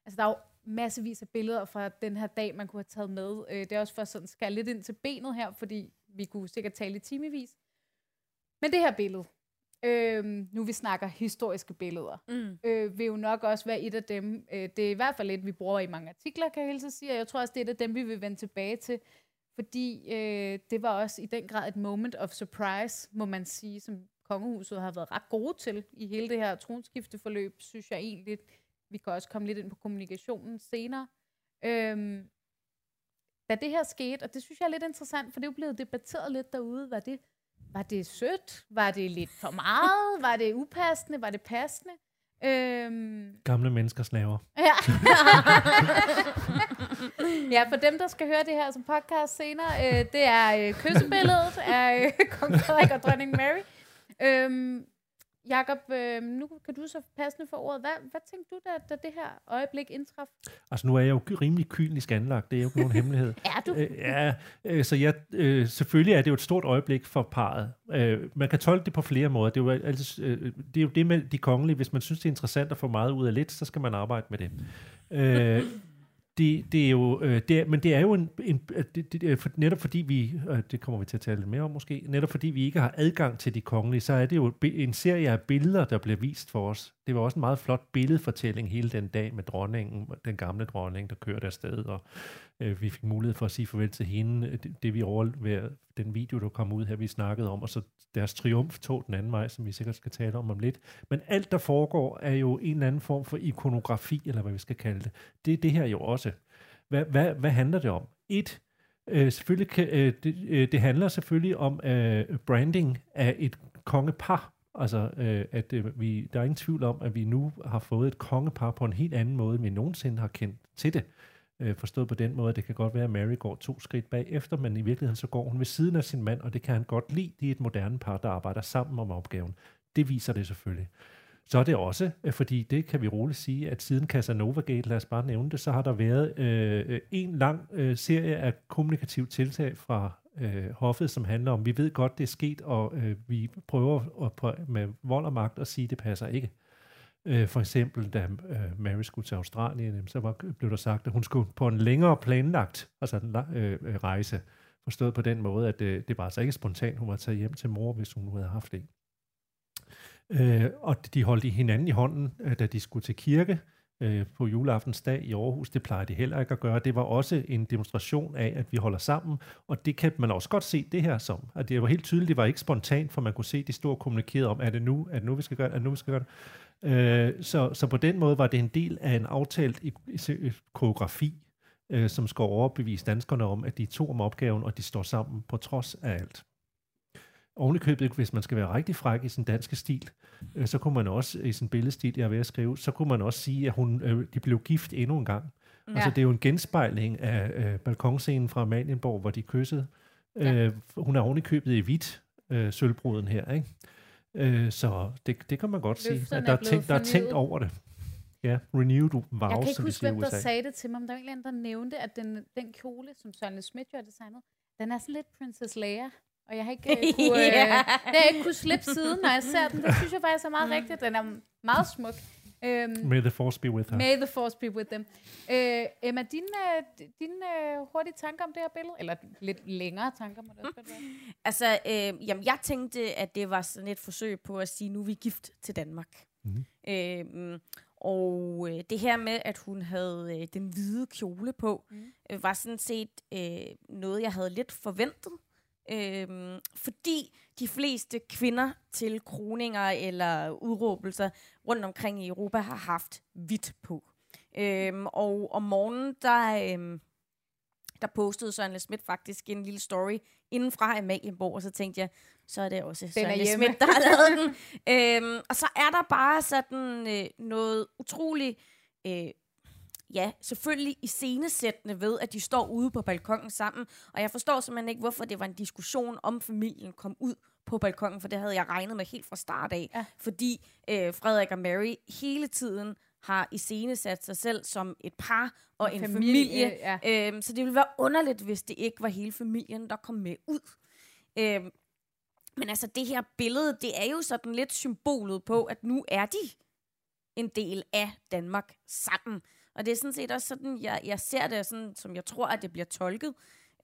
altså, der er jo massevis af billeder fra den her dag, man kunne have taget med. Øh, det er også for sådan, skal lidt ind til benet her, fordi vi kunne sikkert tale i timevis. Men det her billede, øhm, nu vi snakker historiske billeder, Mm. øh, vil jo nok også være et af dem. Øh, det er i hvert fald et, vi bruger i mange artikler, kan jeg hilse sige, og jeg tror også, det er et af dem, vi vil vende tilbage til, fordi øh, det var også i den grad et moment of surprise, må man sige, som kongehuset har været ret gode til i hele det her tronskifteforløb, synes jeg egentlig. Vi kan også komme lidt ind på kommunikationen senere. Øhm, da det her skete, og det synes jeg er lidt interessant, for det er jo blevet debatteret lidt derude, var det, var det sødt? Var det lidt for meget? Var det upassende? Var det passende? Øhm, Gamle menneskers slaver. Ja. ja, for dem, der skal høre det her som podcast senere, øh, det er øh, kyssebilledet af øh, kong Frederik og dronning Mary. Øhm, Jakob, øh, nu kan du så passende for ordet. Hvad, hvad tænkte du, da, da det her øjeblik indtraf? Altså nu er jeg jo rimelig kynisk anlagt, det er jo ikke nogen hemmelighed. Er du? Øh, ja, øh, så jeg, øh, selvfølgelig er det jo et stort øjeblik for parret. Øh, man kan tolke det på flere måder. Det er, jo altid, øh, det er jo det med de kongelige. Hvis man synes, det er interessant at få meget ud af lidt, så skal man arbejde med det. Øh, det, det er jo, øh, det er, men det er jo en, en det, det, øh, for, netop fordi vi, øh, det kommer vi til at tale lidt mere om måske, netop fordi vi ikke har adgang til de kongelige, så er det jo en serie af billeder, der bliver vist for os. Det var også en meget flot billedfortælling hele den dag med dronningen, den gamle dronning, der kørte afsted, og øh, vi fik mulighed for at sige farvel til hende, øh, det, det vi overværede, den video, der kom ud her, vi snakkede om, og så deres triumftog den anden vej, som vi sikkert skal tale om om lidt. Men alt, der foregår, er jo en eller anden form for ikonografi, eller hvad vi skal kalde det. Det er det her jo også. Hvad, hvad, hvad handler det om? Et, øh, selvfølgelig kan, øh, det, øh, det handler selvfølgelig om øh, branding af et kongepar. Altså, øh, at øh, vi, der er ingen tvivl om, at vi nu har fået et kongepar på en helt anden måde, end vi nogensinde har kendt til det. Øh, forstået på den måde, at det kan godt være, at Mary går to skridt bagefter, men i virkeligheden så går hun ved siden af sin mand, og det kan han godt lide. De er et moderne par, der arbejder sammen om opgaven. Det viser det selvfølgelig. Så er det også, øh, fordi det kan vi roligt sige, at siden Casanova Gate, lad os bare nævne det, så har der været øh, øh, en lang øh, serie af kommunikative tiltag fra øh, hoffet, som handler om, vi ved godt, det er sket, og øh, vi prøver at, med vold og magt at sige, det passer ikke. Øh, for eksempel, da øh, Mary skulle til Australien, så var, blev der sagt, at hun skulle på en længere planlagt altså en, øh, øh, rejse. Forstået på den måde, at øh, det var altså ikke spontant, hun var taget hjem til mor, hvis hun nu havde haft en. Øh, og de holdt i hinanden i hånden, øh, da de skulle til kirke. øh, på juleaftensdag i Aarhus. Det plejer de heller ikke at gøre. Det var også en demonstration af, at vi holder sammen, og det kan man også godt se det her som. At det var helt tydeligt, det var ikke spontant, for man kunne se, de stod og kommunikerede om, er det nu, er det nu, vi skal gøre det, er det nu, vi skal gøre det. Øh, så, så på den måde var det en del af en aftalt koreografi, øh, som skal overbevise danskerne om, at de to om opgaven, og de står sammen på trods af alt ovenikøbet, hvis man skal være rigtig fræk i sin danske stil, øh, så kunne man også, i sin billedstil, jeg er ved at skrive, så kunne man også sige, at hun, øh, de blev gift endnu en gang. Ja. Altså, det er jo en genspejling af øh, balkonscenen fra Amalienborg, hvor de kyssede. Ja. Øh, hun er ovenikøbet i hvidt, øh, sølvbruden her, ikke? Øh, så det, det kan man godt Løfterne sige, at der er, tænkt, der er tænkt over det. Ja, renewed vows, Jeg kan ikke huske, hvem der sagde det til mig, men der var en eller anden, der nævnte, at den, den kjole, som Søren Schmidt har designet, den er sådan lidt Princess Leia. Og jeg har ikke uh, kunne, uh, ja. det har ikke kunne slippe siden, når jeg ser den. Det synes jeg faktisk er meget mm. rigtigt. Den er meget smuk. Um, May the force be with her. May the force be with them. Uh, Emma, dine, uh, dine uh, hurtige tanker om det her billede? Eller lidt længere tanker må det også være. Altså, øh, jamen, jeg tænkte, at det var sådan et forsøg på at sige, nu er vi gift til Danmark. Mm. Øh, og øh, det her med, at hun havde øh, den hvide kjole på, mm. øh, var sådan set øh, noget, jeg havde lidt forventet. Øhm, fordi de fleste kvinder til kroninger eller udråbelser rundt omkring i Europa har haft hvidt på. Øhm, og om morgenen, der, øhm, der postede Søren Le Schmidt faktisk en lille story inden fra Amalienborg, og så tænkte jeg, så er det også Søren Le Schmidt, der har lavet den. øhm, og så er der bare sådan øh, noget utroligt øh, ja, selvfølgelig i scenesættende ved, at de står ude på balkongen sammen. Og jeg forstår simpelthen ikke, hvorfor det var en diskussion om familien kom ud på balkongen, for det havde jeg regnet med helt fra start af. Ja. Fordi øh, Frederik og Mary hele tiden har i sat sig selv som et par og en, en familie. familie. Ja. Øhm, så det ville være underligt, hvis det ikke var hele familien, der kom med ud. Øhm, men altså, det her billede, det er jo sådan lidt symbolet på, at nu er de en del af Danmark sammen. Og det er sådan set også sådan, jeg, jeg ser det, sådan, som jeg tror, at det bliver tolket.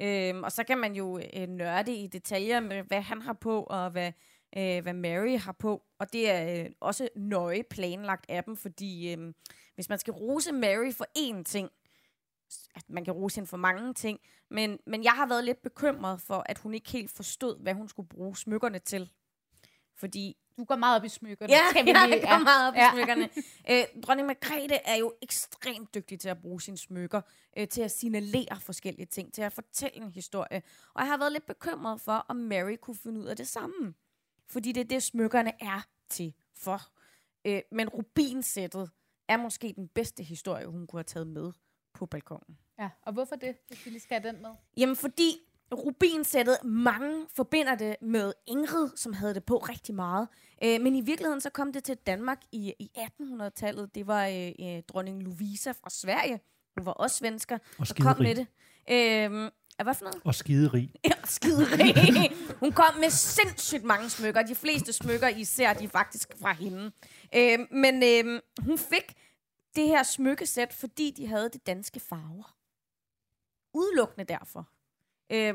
Øhm, og så kan man jo øh, nørde i detaljer med, hvad han har på, og hvad, øh, hvad Mary har på. Og det er øh, også nøje planlagt af dem, fordi øh, hvis man skal rose Mary for én ting, at man kan rose hende for mange ting, men, men jeg har været lidt bekymret for, at hun ikke helt forstod, hvad hun skulle bruge smykkerne til. Fordi du går meget op i smykkerne. Ja, skal vi lige, jeg går ja. meget op i ja. smykkerne. Æ, øh, dronning Margrethe er jo ekstremt dygtig til at bruge sine smykker, øh, til at signalere forskellige ting, til at fortælle en historie. Og jeg har været lidt bekymret for, om Mary kunne finde ud af det samme. Fordi det er det, smykkerne er til for. Øh, men rubinsættet er måske den bedste historie, hun kunne have taget med på balkongen. Ja, og hvorfor det, hvis vi lige skal have den med? Jamen, fordi rubinsættet, mange forbinder det med Ingrid, som havde det på rigtig meget. Øh, men i virkeligheden så kom det til Danmark i, i 1800-tallet. Det var øh, øh, dronning Louisa fra Sverige. Hun var også svensker, og der kom med det. Øh, hvad for noget? Og skiderig. Ja, skiderig. Hun kom med sindssygt mange smykker. De fleste smykker, især de faktisk fra hende. Øh, men øh, hun fik det her smykkesæt, fordi de havde det danske farver. Udelukkende derfor. Øh,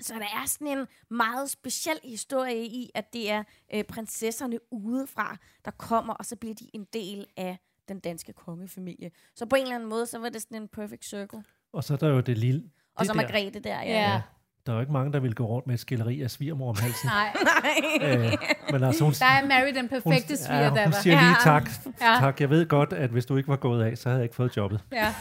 så der er sådan en meget speciel historie i, at det er øh, prinsesserne udefra, der kommer, og så bliver de en del af den danske kongefamilie. Så på en eller anden måde, så var det sådan en perfect circle. Og så er der jo det lille... Det og så Margrethe der, ja. ja. Der er jo ikke mange, der vil gå rundt med et skilleri af svigermor om halsen. Nej. øh, men altså, hun, der er Mary den perfekte svigerdatter. Ja, hun siger lige tak. Ja. tak. Jeg ved godt, at hvis du ikke var gået af, så havde jeg ikke fået jobbet. Ja.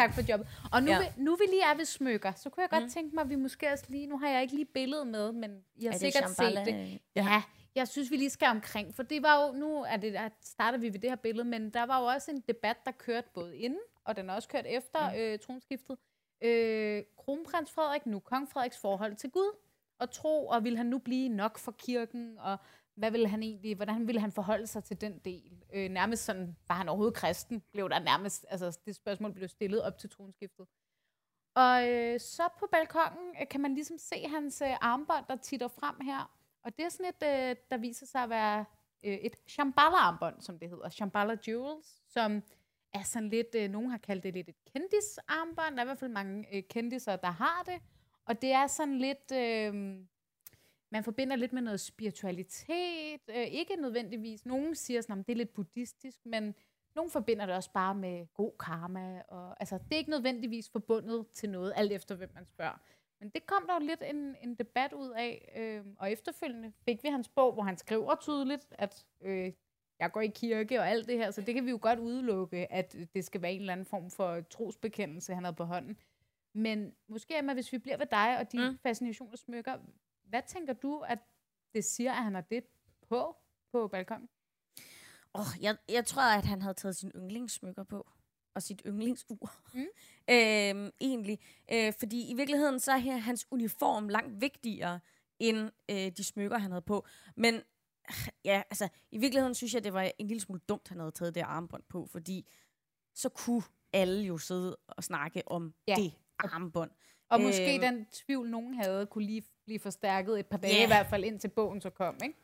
Tak for jobbet. Og nu, ja. vi, nu vi lige er ved smykker, så kunne jeg godt mm. tænke mig, at vi måske også lige, nu har jeg ikke lige billedet med, men jeg har sikkert set det. Ja, jeg synes, vi lige skal omkring, for det var jo, nu er det, at starter vi ved det her billede, men der var jo også en debat, der kørte både inden, og den er også kørt efter mm. øh, tronskiftet. Øh, kronprins Frederik, nu kong Frederiks forhold til Gud, og tro, og vil han nu blive nok for kirken, og hvad ville han egentlig, hvordan ville han forholde sig til den del? Øh, nærmest sådan, var han overhovedet kristen? Blev der nærmest, altså det spørgsmål blev stillet op til tronskiftet. Og øh, så på balkongen øh, kan man ligesom se hans øh, armbånd, der titter frem her. Og det er sådan et, øh, der viser sig at være øh, et Shambhala-armbånd, som det hedder. Shambhala Jewels, som er sådan lidt, øh, nogen har kaldt det lidt et kendis-armbånd. Der er i hvert fald mange øh, kendiser, der har det. Og det er sådan lidt... Øh, man forbinder lidt med noget spiritualitet. Øh, ikke nødvendigvis. Nogen siger sådan, at det er lidt buddhistisk, men nogle forbinder det også bare med god karma, og altså, det er ikke nødvendigvis forbundet til noget, alt efter hvem man spørger. Men det kom der jo lidt en, en debat ud af, øh, og efterfølgende fik vi hans bog, hvor han skriver tydeligt, at øh, jeg går i kirke og alt det her, så det kan vi jo godt udelukke, at det skal være en eller anden form for trosbekendelse, han havde på hånden. Men måske, Emma, hvis vi bliver ved dig og din mm. fascination af smykker, hvad tænker du, at det siger, at han har det på, på balkongen? Oh, jeg, jeg tror, at han havde taget sin yndlingssmykker på. Og sit yndlingsur. Mm. øhm, egentlig. Øh, fordi i virkeligheden, så er her hans uniform langt vigtigere, end øh, de smykker, han havde på. Men ja, altså, i virkeligheden synes jeg, det var en lille smule dumt, han havde taget det armbånd på, fordi så kunne alle jo sidde og snakke om ja. det armbånd. Og måske øh, den tvivl, nogen havde, kunne lige blive forstærket et par dage, yeah. i hvert fald indtil bogen så kom, ikke?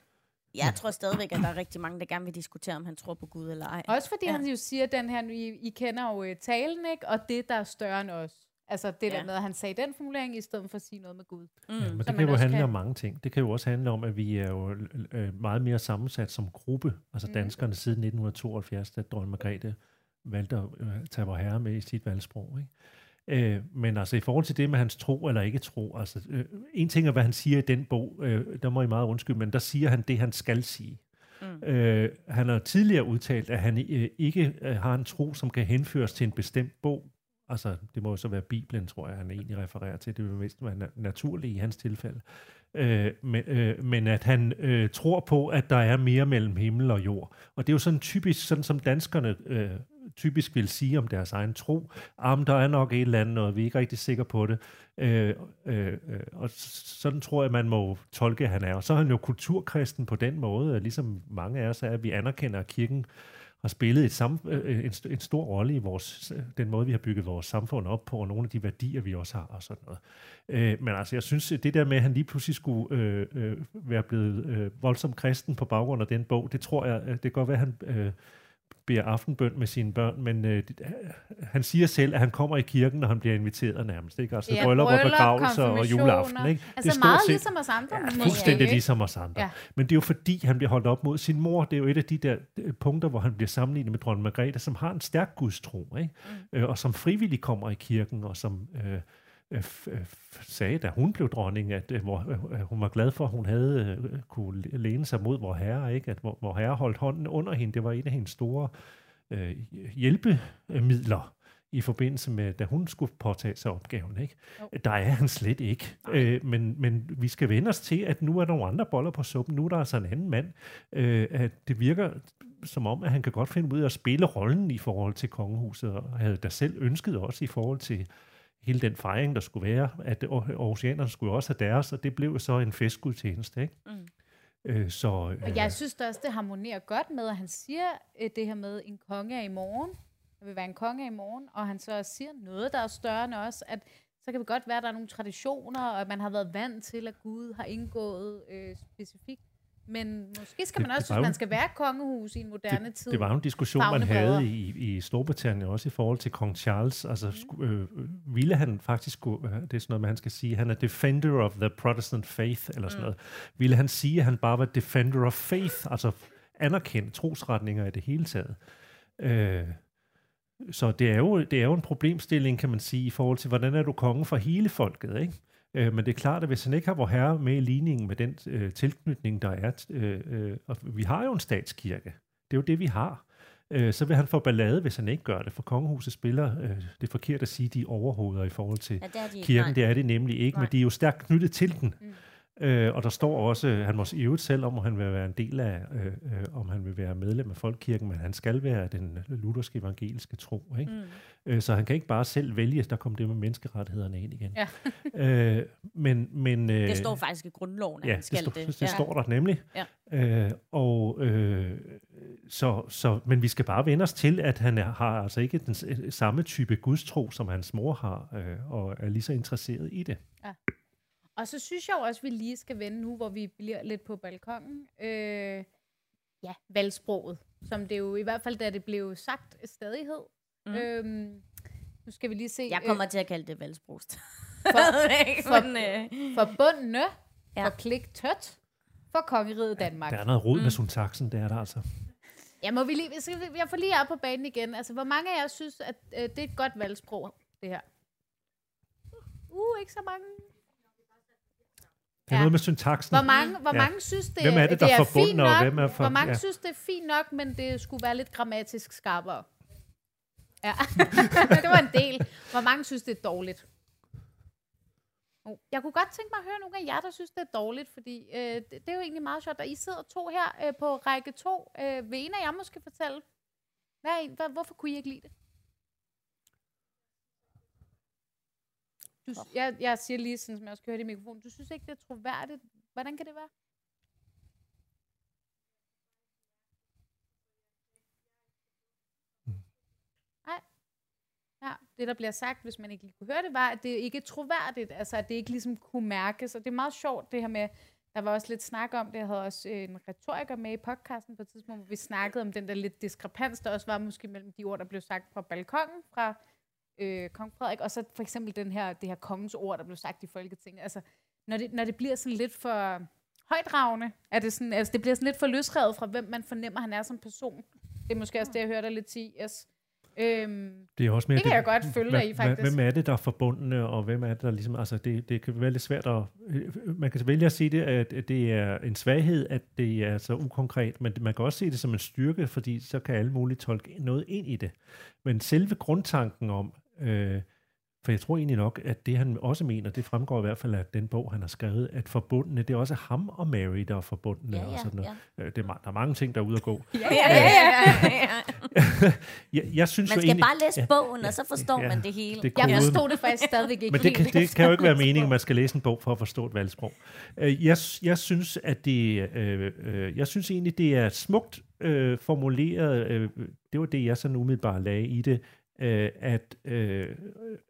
Jeg tror stadigvæk, at der er rigtig mange, der gerne vil diskutere, om han tror på Gud eller ej. Også fordi ja. han jo siger, den her, I, I kender jo uh, talen, ikke? Og det, der er større end os. Altså det ja. der med, at han sagde den formulering, i stedet for at sige noget med Gud. Mm. Ja, men det kan jo handle kan... om mange ting. Det kan jo også handle om, at vi er jo øh, meget mere sammensat som gruppe. Altså mm. danskerne siden 1972, da dronning Margrethe valgte at øh, tage vor herre med i sit valgsprog. Ikke? Øh, men altså i forhold til det med hans tro eller ikke tro, altså øh, en ting er, hvad han siger i den bog, øh, der må I meget undskylde, men der siger han det, han skal sige. Mm. Øh, han har tidligere udtalt, at han øh, ikke øh, har en tro, som kan henføres til en bestemt bog. Altså, det må jo så være Bibelen, tror jeg, han egentlig refererer til. Det vil mest være na- naturligt i hans tilfælde. Øh, men, øh, men at han øh, tror på, at der er mere mellem himmel og jord. Og det er jo sådan typisk, sådan som danskerne øh, typisk vil sige om deres egen tro, om der er nok et eller andet, og vi er ikke rigtig sikre på det. Øh, øh, øh og sådan tror jeg, man må tolke, at han er. Og så er han jo kulturkristen på den måde, at ligesom mange af os er, at vi anerkender, at kirken har spillet et sam, øh, en, en stor rolle i vores, øh, den måde, vi har bygget vores samfund op på, og nogle af de værdier, vi også har, og sådan noget. Øh, men altså, jeg synes, det der med, at han lige pludselig skulle øh, øh, være blevet øh, voldsom kristen på baggrund af den bog, det tror jeg, øh, det kan godt være, at han... Øh, beder aftenbøn med sine børn, men øh, han siger selv, at han kommer i kirken, når han bliver inviteret nærmest. Ikke? Altså ja, bryllup og begravelser og juleaften. Ikke? Altså det er meget set, ligesom os andre. Ja, fuldstændig ligesom os andre. Ja. Men det er jo fordi, han bliver holdt op mod sin mor. Det er jo et af de der øh, punkter, hvor han bliver sammenlignet med dronning Margrethe, som har en stærk gudstro, ikke? Mm. Øh, og som frivillig kommer i kirken, og som... Øh, Øh, øh, sagde, da hun blev dronning, at øh, hvor, hun var glad for, at hun havde kunne læne sig mod vor herre, ikke? at vor, vor herre holdt hånden under hende. Det var en af hendes store øh, hjælpemidler i forbindelse med, da hun skulle påtage sig opgaven. Ikke? Oh. Der er han slet ikke. Øh, men, men vi skal vende os til, at nu er der nogle andre boller på suppen. Nu er der altså en anden mand. Øh, at det virker som om, at han kan godt finde ud af at spille rollen i forhold til kongehuset, og havde da selv ønsket også i forhold til hele den fejring, der skulle være, at oceanerne skulle også have deres, og det blev så en festgudstjeneste, ikke? Mm. Øh, så, øh, og jeg synes også, det harmonerer godt med, at han siger øh, det her med, en konge er i morgen, der vil være en konge i morgen, og han så siger noget, der er større end os, at så kan det godt være, at der er nogle traditioner, og at man har været vant til, at Gud har indgået øh, specifikt men måske skal man det, også, det hvis man skal være kongehus i en moderne det, tid. Det var jo en diskussion, man havde i, i Storbritannien også i forhold til kong Charles. Altså, mm. sku, øh, ville han faktisk, øh, det er sådan noget, man skal sige, han er defender of the Protestant faith, eller sådan mm. noget. Ville han sige, at han bare var defender of faith, altså anerkendt trosretninger i det hele taget. Øh, så det er, jo, det er jo en problemstilling, kan man sige, i forhold til, hvordan er du konge for hele folket, ikke? Øh, men det er klart, at hvis han ikke har vor herre med i ligningen med den øh, tilknytning, der er, øh, øh, og vi har jo en statskirke, det er jo det, vi har, øh, så vil han få ballade, hvis han ikke gør det, for kongehuset spiller, øh, det er forkert at sige, de overhoveder i forhold til ja, det de kirken, det er det nemlig ikke, nej. men de er jo stærkt knyttet til den. Mm. Øh, og der står også, han må i øvrigt selv om, han vil være en del af, øh, øh, om han vil være medlem af Folkekirken, men han skal være den lutherske evangeliske tro. Ikke? Mm. Øh, så han kan ikke bare selv vælge, der kommer det med menneskerettighederne ind igen. Ja. øh, men, men, øh, det står faktisk i grundloven, at ja, han skal det. det. det ja. står der nemlig. Ja. Øh, og, øh, så, så, men vi skal bare vende os til, at han har altså ikke den samme type gudstro, som hans mor har, øh, og er lige så interesseret i det. Ja. Og så synes jeg også, at vi lige skal vende nu, hvor vi bliver lidt på balkongen. Øh, ja, valgsproget, som det jo i hvert fald, da det blev sagt, stadighed. Mm. Øhm, nu skal vi lige se. Jeg kommer øh, til at kalde det valgsprost. For, for, øh. for bundne, ja. for klik tødt, for kongeriget Danmark. Der er noget rod mm. med syntaksen, det er der altså. Ja, må vi lige, jeg får lige op på banen igen. Altså, hvor mange af jer synes, at øh, det er et godt valgsprog, det her? Uh, ikke så mange. Det er Ja. noget med syntaksen. Hvor mange, hvor Ja. mange synes, det, Hvem er det, der det er fint forbundne, og nok? hvem er for- Hvor mange ja. synes, det er fint nok, men det skulle være lidt grammatisk skarpere? Ja, det var en del. Hvor mange synes, det er dårligt? Oh, Jeg kunne godt tænke mig at høre nogle af jer, der synes, det er dårligt, fordi øh, det, det er jo egentlig meget sjovt, at I sidder to her øh, på række to. Øh, vil en af jer måske fortælle, hvad hvad, hvorfor kunne I ikke lide det? Du, jeg, jeg siger lige sådan, som jeg også kan høre det i mikrofonen, du synes ikke, det er troværdigt. Hvordan kan det være? Nej. Ja, det der bliver sagt, hvis man ikke lige kunne høre det, var, at det ikke er troværdigt. Altså, at det ikke ligesom kunne mærkes. Og det er meget sjovt, det her med, der var også lidt snak om det. Jeg havde også øh, en retoriker med i podcasten på et tidspunkt, hvor vi snakkede om den der lidt diskrepans, der også var måske mellem de ord, der blev sagt fra balkongen fra øh, kong Frederik, og så for eksempel den her, det her kongens ord, der blev sagt i Folketinget. Altså, når det, når det bliver sådan lidt for højdragende, er det, sådan, altså, det bliver sådan lidt for løsrevet fra, hvem man fornemmer, han er som person. Det er måske også det, jeg hørte dig lidt sige, yes. Øhm, Det er også mere Det kan jeg godt følge dig i, faktisk. Hvem er det, der er forbundne, og hvem er det, der ligesom... Altså, det, det kan være lidt svært at... Man kan vælge at sige det, at at det er en svaghed, at det er så ukonkret, men man kan også se det som en styrke, fordi så kan alle muligt tolke noget ind i det. Men selve grundtanken om... Øh, for jeg tror egentlig nok, at det han også mener, det fremgår i hvert fald af den bog, han har skrevet, at forbundne, det er også ham og Mary, der er forbundne. Ja, og ja, sådan noget. ja. Øh, Det er, der er mange ting, der er ude at gå. ja, Ja, ja, ja, ja. jeg, jeg synes Man jo skal egentlig, bare læse ja, bogen, og så forstår ja, man det hele. det Jeg forstod det faktisk stadigvæk ikke Men det kan, det kan jo ikke være meningen, at man skal læse en bog for at forstå et valgsprog. Øh, Jeg, jeg synes, at det, øh, øh, jeg synes egentlig, det er smukt øh, formuleret. Øh, det var det, jeg sådan umiddelbart lagde i det, øh, at, øh,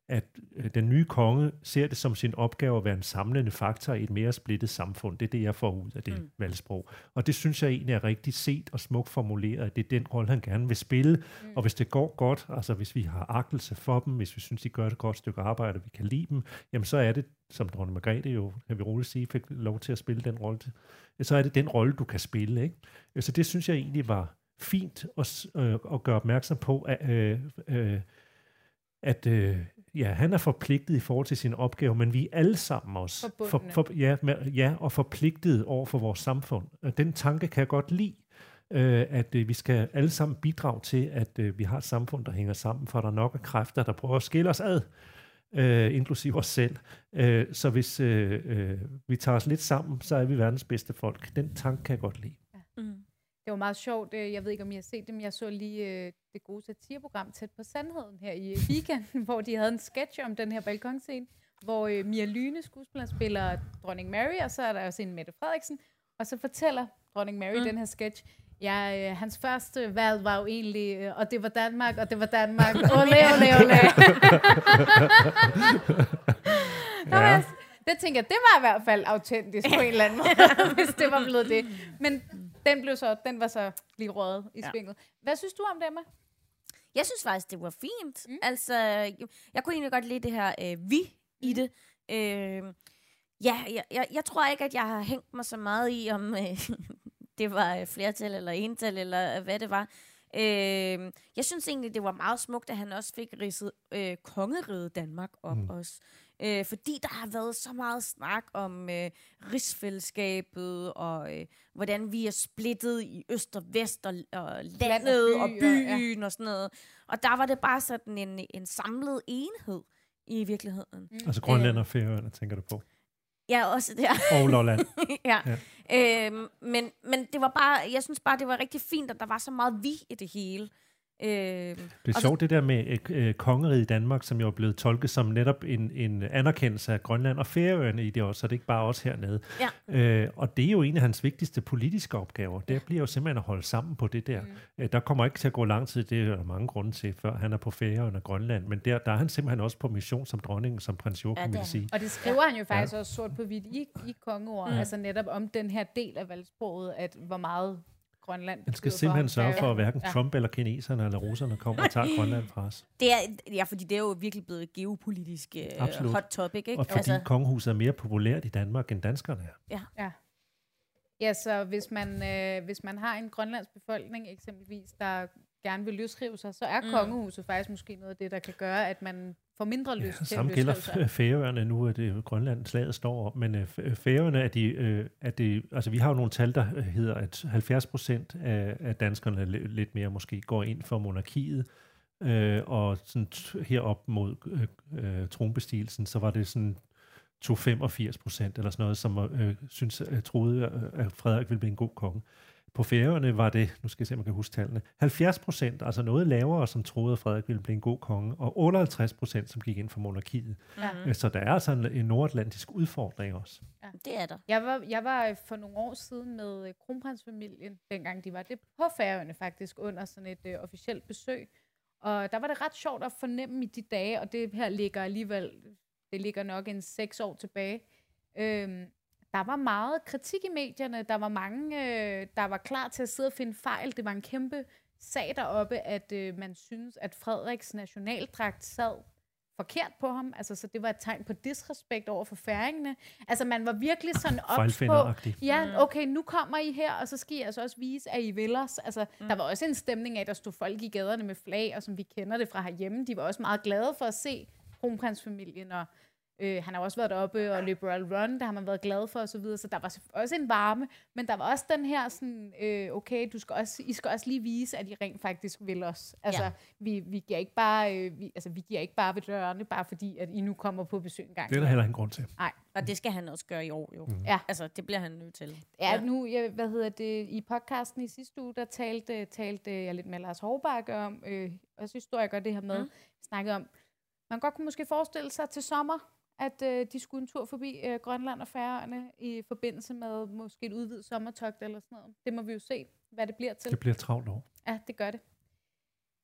at øh, den nye konge ser det som sin opgave at være en samlende faktor i et mere splittet samfund. Det er det, jeg får ud af det mm. valgsprog. Og det synes jeg egentlig er rigtig set og smukt formuleret, at det er den rolle, han gerne vil spille. Mm. Og hvis det går godt, altså hvis vi har agtelse for dem, hvis vi synes, de gør et godt stykke arbejde, og vi kan lide dem, jamen så er det, som dronning Margrethe jo, kan vi roligt sige, fik lov til at spille den rolle så er det den rolle, du kan spille. Ikke? Så det synes jeg egentlig var fint at, øh, at gøre opmærksom på, at, øh, øh, at øh, ja, han er forpligtet i forhold til sin opgave, men vi er alle sammen også Forbundne. for, ja, med, ja, og forpligtet over for vores samfund. Og den tanke kan jeg godt lide, øh, at øh, vi skal alle sammen bidrage til, at øh, vi har et samfund, der hænger sammen, for der er nok af kræfter, der prøver at skille os ad, øh, inklusive os selv. Øh, så hvis øh, øh, vi tager os lidt sammen, så er vi verdens bedste folk. Den tanke kan jeg godt lide. Mm. Det var meget sjovt. øh, Jeg ved ikke, om I har set det, men jeg så lige øh, det gode satireprogram Tæt på Sandheden her i øh, weekenden, hvor de havde en sketch om den her balkonscene, hvor øh, Mia Lyne, skuespiller, spiller dronning Mary, og så er der også en Mette Frederiksen, og så fortæller dronning Mary mm. den her sketch, Ja, øh, hans første valg var jo egentlig, øh, og det var Danmark, og det var Danmark. Ole, ole, ole. S- det tænker jeg, det var i hvert fald autentisk på en eller anden måde, hvis det var blevet det. Men den, blev så, den var så lige røget i Ja. svinget. Hvad synes du om det, Emma? Jeg synes faktisk, det var fint. Mm. Altså, jeg kunne egentlig godt lide det her øh, vi i det. Øh, ja, jeg, jeg, jeg tror ikke, at jeg har hængt mig så meget i, om øh, det var øh, flertal eller ental, eller øh, hvad det var. Øh, jeg synes egentlig, det var meget smukt, at han også fik ridset øh, kongeriget Danmark op mm. også. Øh, fordi der har været så meget snak om øh, rigsfællesskabet, og øh, hvordan vi er splittet i øst og vest, og, og landet og, by, og og- ja. byen og sådan noget. Og der var det bare sådan en, en samlet enhed i virkeligheden. Mm. Altså Grønland og Færøerne, tænker du på. Ja, også der. Og Lolland. ja. ja. Øhm, men, men det var bare, jeg synes bare, det var rigtig fint, at der var så meget vi i det hele. Øhm, Det er og så- sjovt det der med øh, øh, kongeriget i Danmark, som jo er blevet tolket som netop en, en anerkendelse af Grønland og Færøerne i det også, så det er ikke bare os hernede. Ja. Øh, og det er jo en af hans vigtigste politiske opgaver. Det bliver jo simpelthen at holde sammen på det der. Mm. Øh, der kommer ikke til at gå lang tid, det er der mange grunde til, før han er på Færøerne og Grønland, men der, der er han simpelthen også på mission som dronning, som prins Joachim Ja, vil sige. Og det skriver ja. han jo faktisk ja. også sort på hvidt i, i kongeord, mm. altså netop om den her del af valgsproget, at hvor meget Grønland Han skal simpelthen ham. sørge for, at hverken Ja. Trump eller kineserne eller russerne kommer og tager Grønland fra os. det er, ja, fordi det er jo virkelig blevet et geopolitisk øh, Absolut. hot topic, ikke? Og fordi altså, kongehuset er mere populært i Danmark, end danskerne er. Ja. Ja, så hvis man, øh, hvis man har en grønlandsk befolkning eksempelvis, der gerne vil løsrive sig, så er mm. kongehuset faktisk måske noget af det, der kan gøre, at man får mindre lyst Ja, til samme at gælder Færøerne. Nu det jo Grønland, slaget står op, men øh, Færøerne er de, øh, er det, altså vi har jo nogle tal, der øh, hedder, at 70 procent af, danskerne li- lidt mere måske går ind for monarkiet, øh, og sådan herop mod øh, øh, tronbestigelsen, så var det sådan 85 procent eller sådan noget, som øh, synes, øh, troede, øh, at Frederik ville blive en god konge. På Færøerne var det, nu skal jeg se, om jeg kan huske tallene, 70 procent, altså noget lavere, som troede, at Frederik ville blive en god konge, og 58 procent, som gik ind for monarkiet. Ja. Mm. Så der er altså en, en nordatlantisk udfordring også. Det er der. Jeg var, jeg var øh, for nogle år siden med øh, kronprinsfamilien, dengang de var det på Færøerne faktisk, under sådan et øh, officielt besøg. Og der var det ret sjovt at fornemme i de dage, og det her ligger alligevel, det ligger nok en seks år tilbage. Øhm, der var meget kritik i medierne, der var mange, øh, der var klar til at sidde og finde fejl. Det var en kæmpe sag deroppe, at øh, man synes, at Frederiks nationaldragt sad forkert på ham. Altså, så det var et tegn på disrespekt over for færingene. Altså, man var virkelig sådan ops på, ja, okay, nu kommer I her, og så skal I altså også vise, at I vil os. Altså, mm. der var også en stemning af, at der stod folk i gaderne med flag, og som vi kender det fra herhjemme, de var også meget glade for at se kronprinsfamilien, og øh, han har også været oppe og løbe Royal Run, der har man været glad for, og så videre, så der var også en varme, men der var også den her sådan, øh, okay, du skal også, I skal også lige vise, at I rent faktisk vil os. Altså, Ja. ja. vi, vi, giver ikke bare, øh, vi, altså, vi giver ikke bare ved dørene, bare fordi, at I nu kommer på besøg en gang. Det er der heller ingen grund til. Nej. Og det skal han også gøre i år, jo. Mm. Ja. Altså, det bliver han nødt til. Ja, nu, jeg, hvad hedder det, i podcasten i sidste uge, der talte, talte jeg lidt med Lars Hårbakke om, øh, også historiker det her med, Mm. mm. snakkede om, man godt kunne måske forestille sig til sommer, at øh, de skulle en tur forbi øh, Grønland og Færøerne i forbindelse med måske et udvidet sommertogt eller sådan noget. Det må vi jo se, hvad det bliver til. Det bliver travlt år. Ja, det gør det.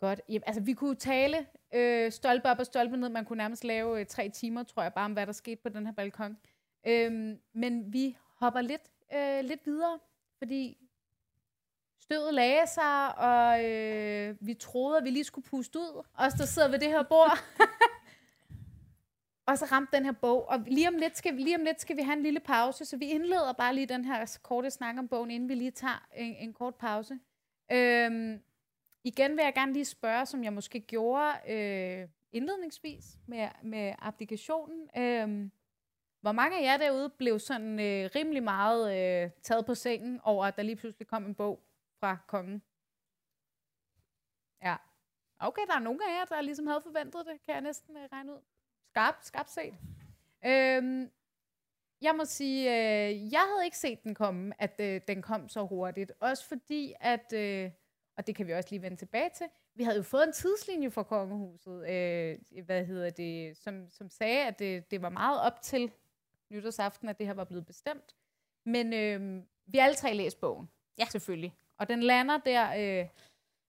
Godt. Jamen, altså, vi kunne tale øh, stolpe op og stolpe ned. Man kunne nærmest lave øh, tre timer, tror jeg, bare om hvad der skete på den her balkon. Øhm, men vi hopper lidt, øh, lidt videre, fordi stødet lagde sig, og øh, vi troede, at vi lige skulle puste ud. Os, der sidder ved det her bord. og så ramte den her bog. Og lige om, lidt skal, vi- lige om lidt skal vi have en lille pause, så vi indleder bare lige den her korte snak om bogen, inden vi lige tager en, en kort pause. Øhm, igen vil jeg gerne lige spørge, som jeg måske gjorde øh, indledningsvis med, med applikationen. Øhm, hvor mange af jer derude blev sådan øh, rimelig meget øh, taget på sengen over, at der lige pludselig kom en bog fra kongen? Ja. Okay, der er nogle af jer, der ligesom havde forventet det, kan jeg næsten øh, regne ud. Skarpt, skarpt set. Øhm, jeg må sige, øh, jeg havde ikke set den komme, at øh, den kom så hurtigt. Også fordi, at, øh, og det kan vi også lige vende tilbage til, vi havde jo fået en tidslinje for kongehuset, øh, hvad hedder det, som, som sagde, at det, det var meget op til nytårsaften, at det her var blevet bestemt. Men øh, vi har alle tre læst bogen, Ja. selvfølgelig. Og den lander der, øh,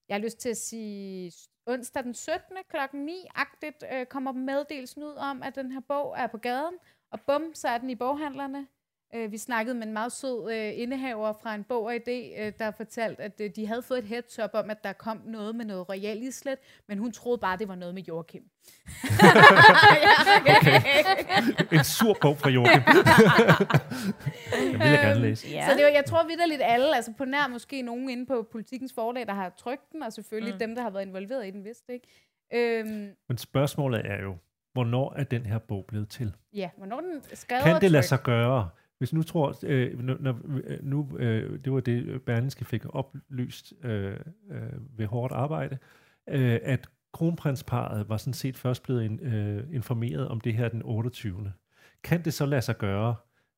jeg har lyst til at sige, onsdag den 17. klokken 9-agtigt øh, kommer meddelelsen ud om, at den her bog er på gaden. Og bum, så er den i boghandlerne. Øh, vi snakkede med en meget sød øh, indehaver fra en bog og idé, øh, der fortalte, at øh, de havde fået et heads up om, at der kom noget med noget royal islet, men hun troede bare, det var noget med Joachim. En sur bog fra Joachim. Den vil jeg gerne læse. Ja. Så det var, jeg tror vidderligt alle, altså på nær måske nogen inde på politikens forlag, der har trykt den, og selvfølgelig mm. dem, der har været involveret i den, vidste ikke. Øhm, Men spørgsmålet er jo, hvornår er den her bog blevet til? ja, hvornår den skrevet Kan det lade sig gøre? Hvis nu tror, øh, når, øh, nu, øh, det var det, Berlingske fik oplyst øh, øh, ved hårdt arbejde, øh, at kronprinsparet var sådan set først blevet in, øh, informeret om det her den 28. Kan det så lade sig gøre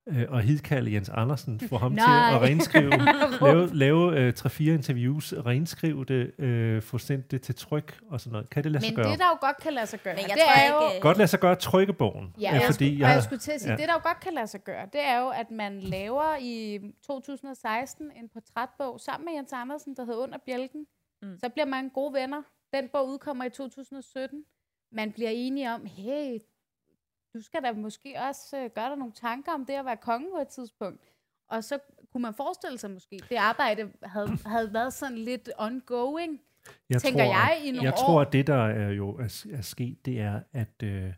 øh, at hidkalde Jens Andersen, få ham til Nej. at renskrive, lave, lave øh, 3-4 interviews, renskrive det, øh, få sendt det til tryk og sådan noget? Kan det lade sig Men gøre? det, der jo godt kan lade sig gøre, Men jeg det tror er jo... ikke, Godt lade sig gøre at trykke bogen. Ja, øh, jeg, fordi skulle, jeg, og jeg skulle til at sige, ja. det der jo godt kan lade sig gøre, det er jo, at man laver i 2016 en portrætbog sammen med Jens Andersen, der hedder Under Bjælken. Mm. Så bliver man gode venner. Den bog udkommer i 2017. Man bliver enige om, hey, du skal da måske også øh, gøre dig nogle tanker om det at være konge på et tidspunkt. Og så kunne man forestille sig måske, det arbejde havde, havde været sådan lidt ongoing, jeg tænker jeg, i nogle Jeg år. tror, at det, der er jo er, er sket, det er, at øh,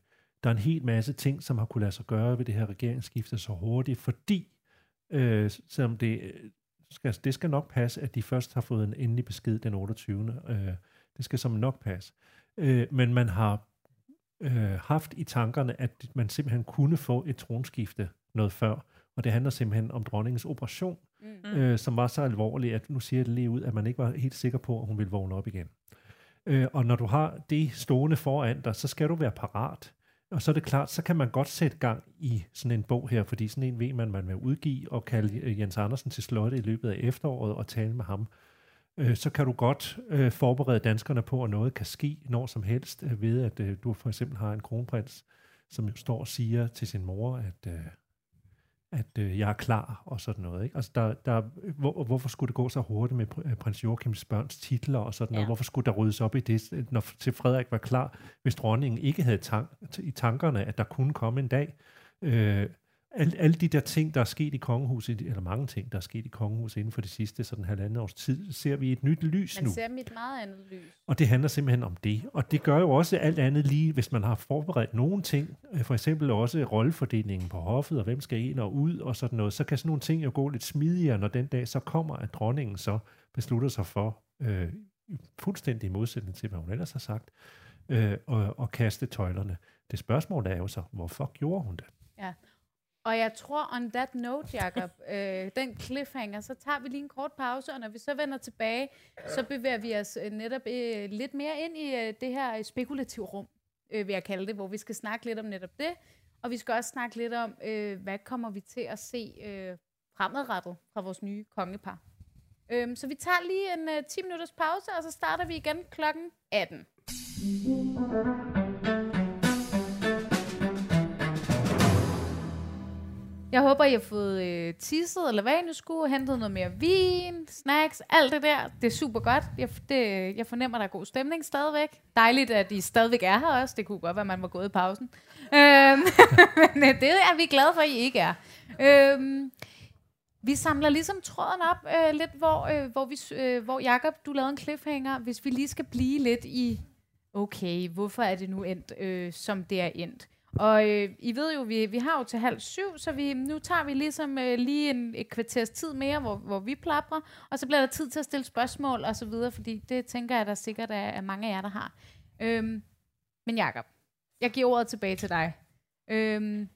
der er en hel masse ting, som har kunne lade sig gøre ved det her regeringsskifte så hurtigt, fordi øh, selvom det, øh, skal, det skal nok passe, at de først har fået en endelig besked den 28. Øh, det skal som nok passe. Øh, men man har øh, haft i tankerne, at man simpelthen kunne få et tronskifte noget før, og det handler simpelthen om dronningens operation, mm. øh, som var så alvorlig, at nu siger det lige ud, at man ikke var helt sikker på, at hun ville vågne op igen. Øh, og når du har det stående foran dig, så skal du være parat. Og så er det klart, så kan man godt sætte gang i sådan en bog her, fordi sådan en ved man, man vil udgive og kalde øh, Jens Andersen til slotte i løbet af efteråret og tale med ham. Øh, så kan du godt øh, forberede danskerne på, at noget kan ske når som helst, øh, ved at øh, du for eksempel har en kronprins, som står og siger til sin mor, at øh, at øh, jeg er klar og sådan noget. Ikke? Altså der, der, hvor, hvorfor skulle det gå så hurtigt med pr- prins Joachims børns titler og sådan ja. noget? Hvorfor skulle der ryddes op i det, når til Frederik var klar, hvis dronningen ikke havde tank, i tankerne, at der kunne komme en dag? Øh, alle, alle de der ting, der er sket i kongehuset, eller mange ting, der er sket i kongehuset inden for de sidste sådan halvandet års tid, ser vi et nyt lys man nu. Man ser mit meget andet lys. Og det handler simpelthen om det. Og det gør jo også alt andet lige, hvis man har forberedt nogle ting, øh, for eksempel også rollefordelingen på hoffet, og hvem skal ind og ud, og sådan noget, så kan sådan nogle ting jo gå lidt smidigere, når den dag så kommer, at dronningen så beslutter sig for, øh, fuldstændig i modsætning til, hvad hun ellers har sagt, øh, og, og kaste tøjlerne. Det spørgsmål er jo så, hvorfor gjorde hun det? Ja, og jeg tror, on that note, Jacob, øh, den cliffhanger, så tager vi lige en kort pause, og når vi så vender tilbage, så bevæger vi os øh, netop øh, lidt mere ind i øh, det her spekulative rum, øh, vil jeg kalde det, hvor vi skal snakke lidt om netop det, og vi skal også snakke lidt om, øh, hvad kommer vi til at se øh, fremadrettet fra vores nye kongepar. Øh, så vi tager lige en øh, 10 minutters pause, og så starter vi igen klokken 18. Jeg håber, I har fået øh, tisset, eller hvad I nu skulle, hentet noget mere vin, snacks, alt det der. Det er super godt. Jeg, det, jeg fornemmer, der er god stemning stadigvæk. Dejligt, at I stadigvæk er her også. Det kunne godt være, at man var gået i pausen. Øhm, men øh, det er vi glade for, at I ikke er. Øhm, vi samler ligesom tråden op øh, lidt, hvor, øh, hvor, vi, øh, hvor Jakob, du lavede en cliffhanger. Hvis vi lige skal blive lidt i, okay, hvorfor er det nu endt, øh, som det er endt? Og øh, I ved jo, vi, vi har jo til halv syv, så vi, nu tager vi ligesom øh, lige en, et kvarters tid mere, hvor, hvor vi plapper, og så bliver der tid til at stille spørgsmål og så videre, fordi det tænker jeg, der sikkert er, er mange af jer, der har. Øhm, men Jakob, jeg giver ordet tilbage til dig. Øhm,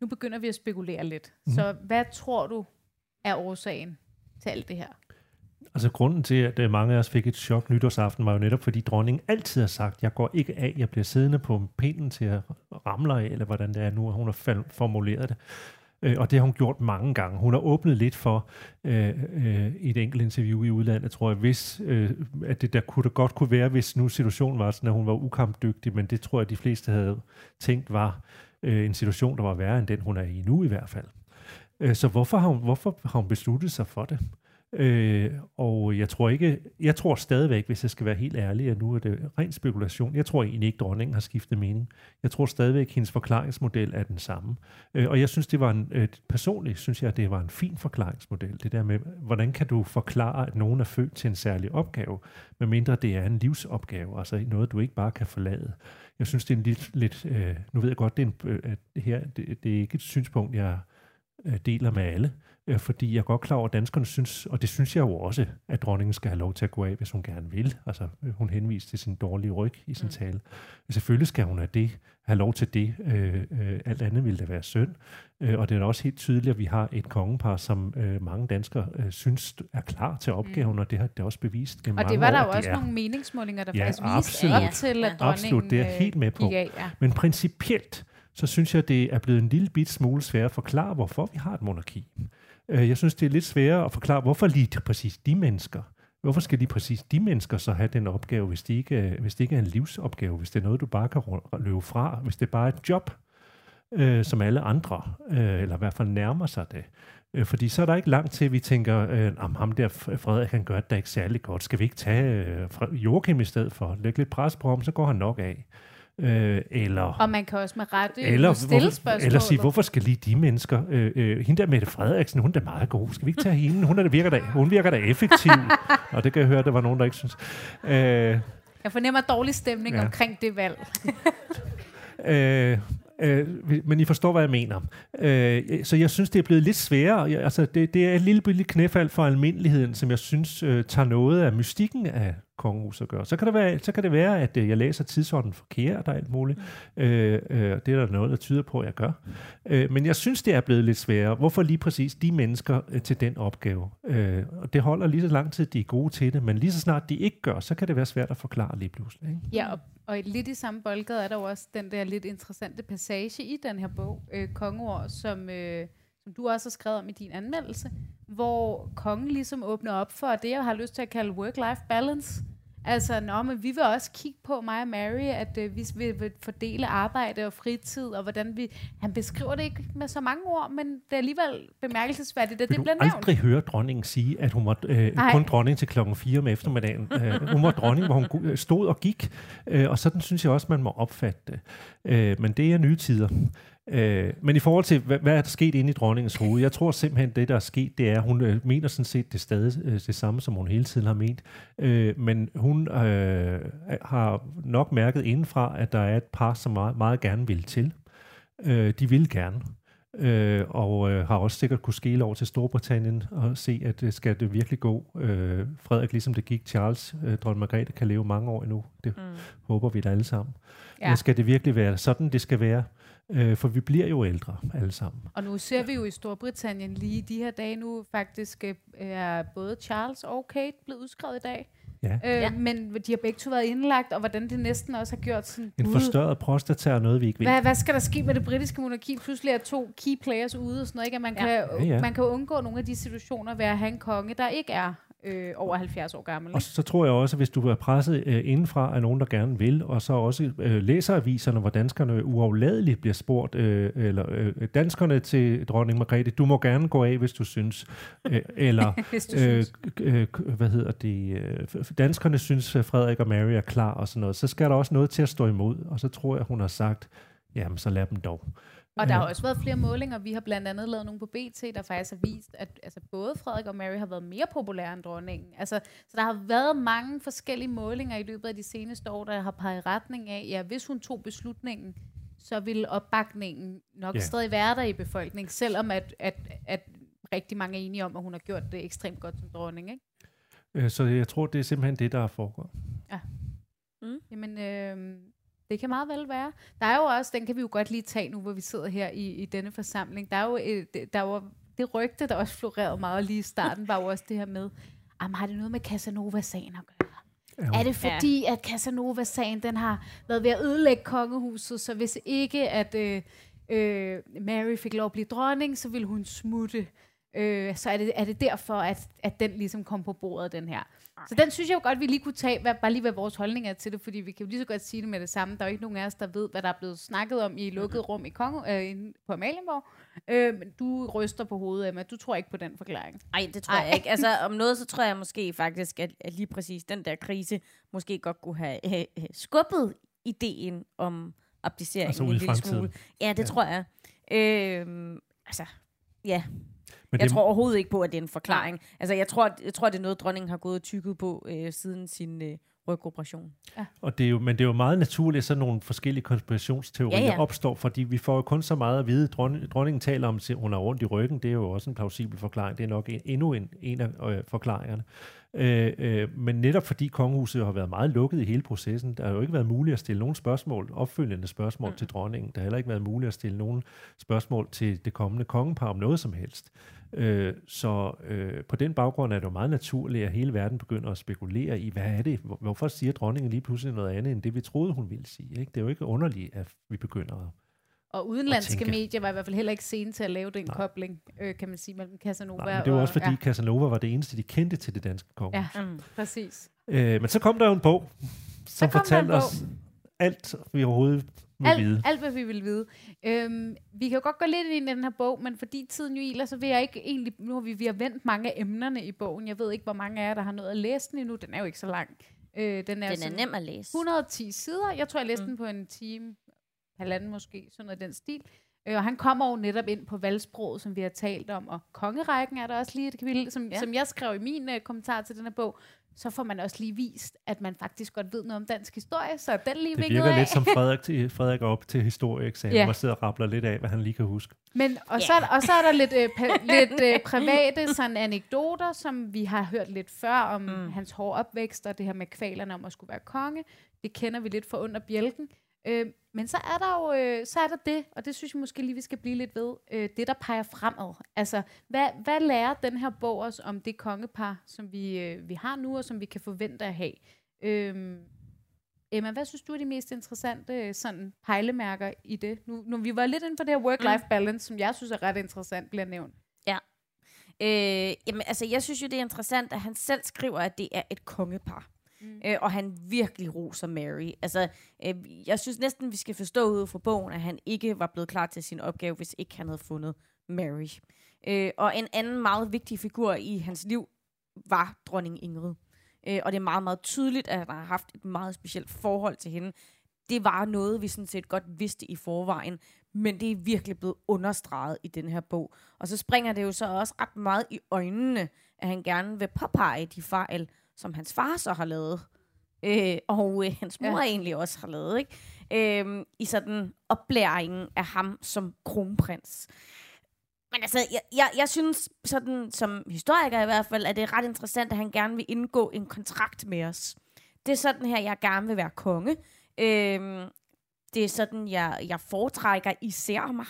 nu begynder vi at spekulere lidt. Mm. Så hvad tror du er årsagen til alt det her? Altså grunden til, at øh, mange af os fik et chok nytårsaften, var jo netop, fordi dronningen altid har sagt, jeg går ikke af, jeg bliver siddende på pinden til at ramle af, eller hvordan det er nu, hun har formuleret det. Øh, og det har hun gjort mange gange. Hun har åbnet lidt for øh, øh, et enkelt interview i udlandet, tror jeg, hvis, øh, at det der kunne det godt kunne være, hvis nu situationen var sådan, at hun var ukampdygtig, men det tror jeg, de fleste havde tænkt var øh, en situation, der var værre end den, hun er i nu i hvert fald. Øh, så hvorfor har, hun, hvorfor har hun besluttet sig for det? Øh, og jeg tror ikke, jeg tror stadigvæk, hvis jeg skal være helt ærlig, at nu er det ren spekulation. Jeg tror egentlig ikke, dronningen har skiftet mening. Jeg tror stadigvæk, at hendes forklaringsmodel er den samme. Øh, og jeg synes, det var en, øh, personligt synes jeg, at det var en fin forklaringsmodel. Det der med, hvordan kan du forklare, at nogen er født til en særlig opgave, medmindre det er en livsopgave, altså noget, du ikke bare kan forlade. Jeg synes, det er en lidt, lidt øh, nu ved jeg godt, det er, en, øh, at her, det, det er ikke et synspunkt, jeg øh, deler med alle, øh, fordi jeg er godt klar over, at danskerne synes, og det synes jeg jo også, at dronningen skal have lov til at gå af, hvis hun gerne vil. Altså, hun henviste til sin dårlige ryg i sin mm. tale. Selvfølgelig skal hun have det, have lov til det. Øh, øh, alt andet ville da være synd. Øh, og det er da også helt tydeligt, at vi har et kongepar, som øh, mange danskere øh, synes er klar til opgaven, mm. og det har det også bevist gennem Og det var der jo også er. nogle meningsmålinger, der ja, faktisk viste op til, at dronningen Absolut, det er helt med på. Af, ja. Men principielt, så synes jeg, det er blevet en lille bit smule sværere at forklare, hvorfor vi har et monarki. Øh, jeg synes, det er lidt sværere at forklare, hvorfor lige præcis de mennesker, hvorfor skal lige præcis de mennesker så have den opgave, hvis det ikke øh, hvis det ikke er en livsopgave, hvis det er noget, du bare kan løbe fra, hvis det bare er et job, øh, som alle andre, øh, eller i hvert fald nærmer sig det. Øh, fordi så er der ikke langt til, at vi tænker, øh, om ham der Frederik, han gør det da ikke særlig godt. Skal vi ikke tage øh, Joachim i stedet for? Lægge lidt pres på ham, så går han nok af. Øh, eller, og man kan også med rette eller, stille hvorfor, spørgsmål. Eller sige, hvorfor skal lige de mennesker... Øh, øh, hende der Mette Frederiksen, hun er meget god. Skal vi ikke tage hende? Hun, er, der virker da, hun virker da effektiv. og det kan jeg høre, der var nogen, der ikke synes. Øh, jeg fornemmer dårlig stemning ja. omkring det valg. øh, Øh, men I forstår, hvad jeg mener. Øh, så jeg synes, det er blevet lidt sværere. Jeg, altså, det, det er et lille, lille knæfald for almindeligheden, som jeg synes øh, tager noget af mystikken af kongehuset at gøre. Så kan det være, så kan det være at øh, jeg læser tidsånden forkert og alt muligt. Mm. Øh, øh, det er der noget, der tyder på, at jeg gør. Øh, men jeg synes, det er blevet lidt sværere. Hvorfor lige præcis de mennesker øh, til den opgave? Øh, og det holder lige så lang tid, de er gode til det, men lige så snart de ikke gør, så kan det være svært at forklare lige pludselig. Ikke? Ja, og, og lidt i samme boldgade er der jo også den der lidt interessante passage i den her bog, øh, Kongeord, som... Øh, som du også har skrevet om i din anmeldelse, hvor kongen ligesom åbner op for det, jeg har lyst til at kalde work-life balance. Altså, nå, men vi vil også kigge på, mig og Mary, at øh, vi vil fordele arbejde og fritid, og hvordan vi... Han beskriver det ikke med så mange ord, men det er alligevel bemærkelsesværdigt, at det bliver nævnt. aldrig høre dronningen sige, at hun var øh, kun dronning til klokken 4 om eftermiddagen. øh, hun var dronning, hvor hun stod og gik, øh, og sådan synes jeg også, man må opfatte det. Øh, men det er nye tider. Øh, men i forhold til, hvad, hvad er der sket inde i dronningens hoved? Jeg tror simpelthen, det der er sket, det er, at hun øh, mener sådan set det stadig øh, det samme, som hun hele tiden har ment. Øh, men hun øh, har nok mærket indenfra, at der er et par, som meget, meget gerne vil til. Øh, de vil gerne. Øh, og øh, har også sikkert kunne skele over til Storbritannien og se, at det skal det virkelig gå. Øh, Frederik, ligesom det gik Charles, øh, dronning Margrethe, kan leve mange år endnu. Det mm. håber vi da alle sammen. Ja. Men skal det virkelig være sådan, det skal være? Øh, for vi bliver jo ældre alle sammen. Og nu ser vi jo i Storbritannien lige de her dage nu faktisk øh, er både Charles og Kate blevet udskrevet i dag. Ja. Øh, ja. Men de har begge to været indlagt, og hvordan det næsten også har gjort sådan... En forstørret prostata er noget, vi ikke ved. Hvad, hvad skal der ske med det britiske monarki? Pludselig er to key players ude og sådan noget. Ikke? At man, ja. kan, ja, ja. man kan undgå nogle af de situationer ved at have en konge, der ikke er øh, over 70 år gammel. Og så tror jeg også, at hvis du er presset øh, indenfra af nogen, der gerne vil, og så også øh, læser aviserne, hvor danskerne uafladeligt bliver spurgt, øh, eller øh, danskerne til dronning Margrethe, du må gerne gå af, hvis du synes. Øh, eller, hvis du øh, synes. Øh, hvad hedder det, øh, danskerne synes, at Frederik og Mary er klar og sådan noget, så skal der også noget til at stå imod. Og så tror jeg, hun har sagt, jamen så lad dem dog. Og der har også været flere målinger. Vi har blandt andet lavet nogle på BT, der faktisk har vist, at altså, både Frederik og Mary har været mere populære end dronningen. Altså, så der har været mange forskellige målinger i løbet af de seneste år, der har peget retning af, ja, hvis hun tog beslutningen, så ville opbakningen nok yeah. stadig være der i befolkningen, selvom at, at, at rigtig mange er enige om, at hun har gjort det ekstremt godt som dronning. Ikke? Øh, så jeg tror, det er simpelthen det, der er foregået. Ja. Mm. Jamen, øh, det kan meget vel være. Der er jo også, den kan vi jo godt lige tage nu, hvor vi sidder her i, i denne forsamling. Der er jo et, der var det rygte, der også florerede meget lige i starten, var jo også det her med, jamen, har det noget med Casanova-sagen at gøre? Jo. Er det fordi, ja. at Casanova-sagen, den har været ved at ødelægge kongehuset, så hvis ikke, at øh, øh, Mary fik lov at blive dronning, så ville hun smutte. Øh, så er det, er det derfor, at, at den ligesom kom på bordet, den her. Så den synes jeg jo godt, vi lige kunne tage, hvad, bare lige hvad vores holdning er til det, fordi vi kan jo lige så godt sige det med det samme. Der er jo ikke nogen af os, der ved, hvad der er blevet snakket om i lukket rum i Kongo, øh, på Amalienborg. Øh, men du ryster på hovedet, Emma. Du tror ikke på den forklaring. Nej, det tror Ej. jeg ikke. Altså, om noget, så tror jeg måske faktisk, at, at lige præcis den der krise måske godt kunne have øh, øh skubbet ideen om abdicering altså en lille smule. Ja, det ja. tror jeg. Øh, altså, ja. Men jeg det... tror overhovedet ikke på, at det er en forklaring. Altså, jeg tror, jeg tror, det er noget, dronningen har gået og tykket på øh, siden sin øh, rygoperation. Ja. Og det er jo, men det er jo meget naturligt, at sådan nogle forskellige konspirationsteorier ja, ja. opstår, fordi vi får jo kun så meget at vide. Dronning, dronningen taler om, at hun har rundt i ryggen. Det er jo også en plausibel forklaring. Det er nok en, endnu en, en af øh, forklaringerne. Øh, øh, men netop fordi kongehuset har været meget lukket i hele processen, der har jo ikke været muligt at stille nogen spørgsmål, opfølgende spørgsmål mm. til dronningen. Der har heller ikke været muligt at stille nogen spørgsmål til det kommende kongepar om noget som helst. Øh, så øh, på den baggrund er det jo meget naturligt, at hele verden begynder at spekulere i, hvad er det? Hvorfor siger dronningen lige pludselig noget andet, end det vi troede, hun ville sige? Ikke? Det er jo ikke underligt, at vi begynder at og udenlandske medier var i hvert fald heller ikke sene til at lave den Nej. kobling, øh, kan man sige, mellem Casanova Nej, men det var også fordi ja. Casanova var det eneste, de kendte til det danske kongehus. Ja, mm, præcis. Øh, men så kom der jo en bog, som fortalte os alt, vi overhovedet alt, vide. Alt, hvad vi vil vide. Øhm, vi kan jo godt gå lidt ind i den her bog, men fordi tiden jo iler, så vil jeg ikke egentlig... Nu har vi, vi har vendt mange af emnerne i bogen. Jeg ved ikke, hvor mange af jer, der har nået at læse den endnu. Den er jo ikke så lang. Øh, den er, den er nem at læse. 110 sider. Jeg tror, jeg læste mm. den på en time, halvanden måske, sådan noget den stil. Øh, og han kommer jo netop ind på valgsproget, som vi har talt om, og kongerækken er der også lige et kapitel, som, ja. som jeg skrev i min uh, kommentar til den her bog. Så får man også lige vist, at man faktisk godt ved noget om dansk historie, så den lige Det virker af. lidt som Frederik, til, Frederik er op til historieeksamen, Ja. og sidder og rappler lidt af, hvad han lige kan huske. Men, og, så, og så er der lidt, øh, pa- lidt øh, private sådan anekdoter, som vi har hørt lidt før om mm. hans hårde opvækst, og det her med kvalerne om at skulle være konge. Det kender vi lidt fra under bjælken. Øh, men så er der jo øh, så er der det, og det synes jeg måske lige, vi skal blive lidt ved, øh, det der peger fremad. Altså, hvad, hvad lærer den her bog os om det kongepar, som vi, øh, vi har nu, og som vi kan forvente at have? Øh, Emma, hvad synes du er de mest interessante øh, sådan, pejlemærker i det? Nu, nu vi var lidt inde på det her work-life balance, som jeg synes er ret interessant, bliver nævnt. Øh, jamen, altså, jeg synes jo, det er interessant, at han selv skriver, at det er et kongepar. Mm. Øh, og han virkelig roser Mary. Altså, øh, jeg synes næsten, vi skal forstå ud fra bogen, at han ikke var blevet klar til sin opgave, hvis ikke han havde fundet Mary. Øh, og en anden meget vigtig figur i hans liv var dronning Ingrid. Øh, og det er meget, meget tydeligt, at han har haft et meget specielt forhold til hende. Det var noget, vi sådan set godt vidste i forvejen, men det er virkelig blevet understreget i den her bog. Og så springer det jo så også ret meget i øjnene, at han gerne vil påpege de fejl, som hans far så har lavet. Øh, og øh, hans mor Ja. egentlig også har lavet, ikke? Øh, I sådan oplæringen af ham som kronprins. Men altså, jeg, jeg, jeg synes sådan, som historiker i hvert fald, at det er ret interessant, at han gerne vil indgå en kontrakt med os. Det er sådan her, jeg gerne vil være konge. Øhm, det er sådan, jeg, jeg foretrækker, I ser mig.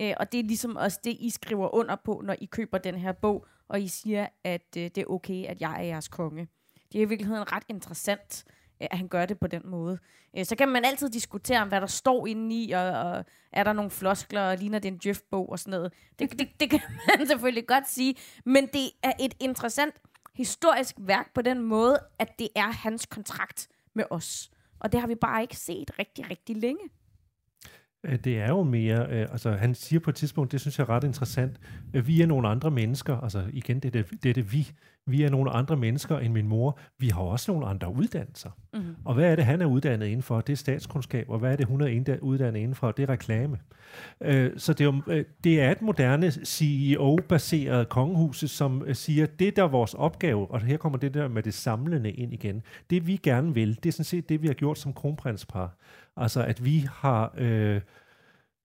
Øh, og det er ligesom også det, I skriver under på, når I køber den her bog, og I siger, at øh, det er okay, at jeg er jeres konge. Det er i virkeligheden ret interessant, øh, at han gør det på den måde. Øh, så kan man altid diskutere, om hvad der står indeni, i, og, og er der nogle floskler, og ligner det en Jeff-bog og sådan noget. Det, det, det kan man selvfølgelig godt sige, men det er et interessant historisk værk på den måde, at det er hans kontrakt med os. Og det har vi bare ikke set rigtig, rigtig længe. Øh, Det er jo mere, øh, altså han siger på et tidspunkt, det synes jeg er ret interessant, øh, vi er nogle andre mennesker, altså igen, det er det, det, er det vi, vi er nogle andre mennesker end min mor, vi har også nogle andre uddannelser. Mm-hmm. Og hvad er det, han er uddannet inden for? Det er statskundskab, og hvad er det, hun er uddannet inden for? Det er reklame. Øh, så det er, jo, øh, det er et moderne CEO-baseret kongehus, som øh, siger, det der er vores opgave, og her kommer det der med det samlende ind igen, det vi gerne vil, det er sådan set det, vi har gjort som kronprinspar. Altså, at vi har... Øh,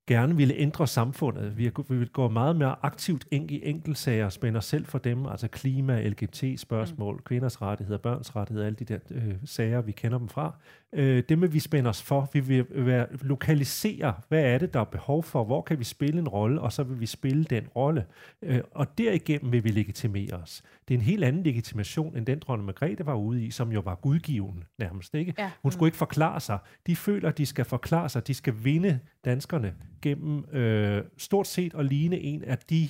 gerne ville ændre samfundet. Vi, vi vil gå meget mere aktivt ind i enkeltsager og spænde os selv for dem, altså klima, LGBT-spørgsmål, mm. kvinders rettigheder, børns rettigheder, alle de der øh, sager, vi kender dem fra. Øh, det vil vi spænde os for. Vi vil være, lokalisere, hvad er det, der er behov for, hvor kan vi spille en rolle, og så vil vi spille den rolle. Øh, og derigennem vil vi legitimere os. Det er en helt anden legitimation, end den dronning Margrethe var ude i, som jo var gudgiven nærmest. Ikke? Ja. Hun skulle ikke forklare sig. De føler, de skal forklare sig. De skal vinde danskerne gennem øh, stort set at ligne en af de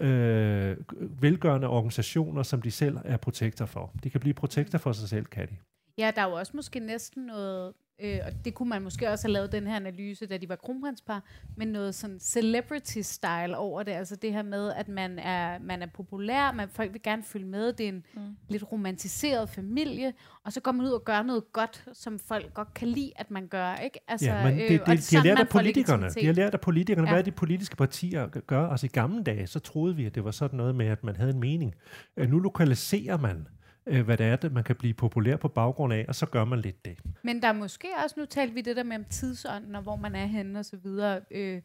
øh, velgørende organisationer, som de selv er protektor for. De kan blive protektor for sig selv, kan de. Ja, der er jo også måske næsten noget, øh, og det kunne man måske også have lavet den her analyse, da de var kronprinspar, men noget sådan celebrity-style over det, altså det her med, at man er, man er populær, man, folk vil gerne følge med, det er en mm. lidt romantiseret familie, og så går man ud og gør noget godt, som folk godt kan lide, at man gør, ikke? Altså, Ja, men det, og det, de har sådan, lært af politikerne. De har lært af politikerne, Ja. ja. hvad de politiske partier gør. Altså i gamle dage, så troede vi, at det var sådan noget med, at man havde en mening. Øh, Nu lokaliserer man, øh, hvad det er, det man kan blive populær på baggrund af, og så gør man lidt det. Men der er måske også, nu talte vi det der med om tidsånden, og hvor man er henne og så videre. Øh,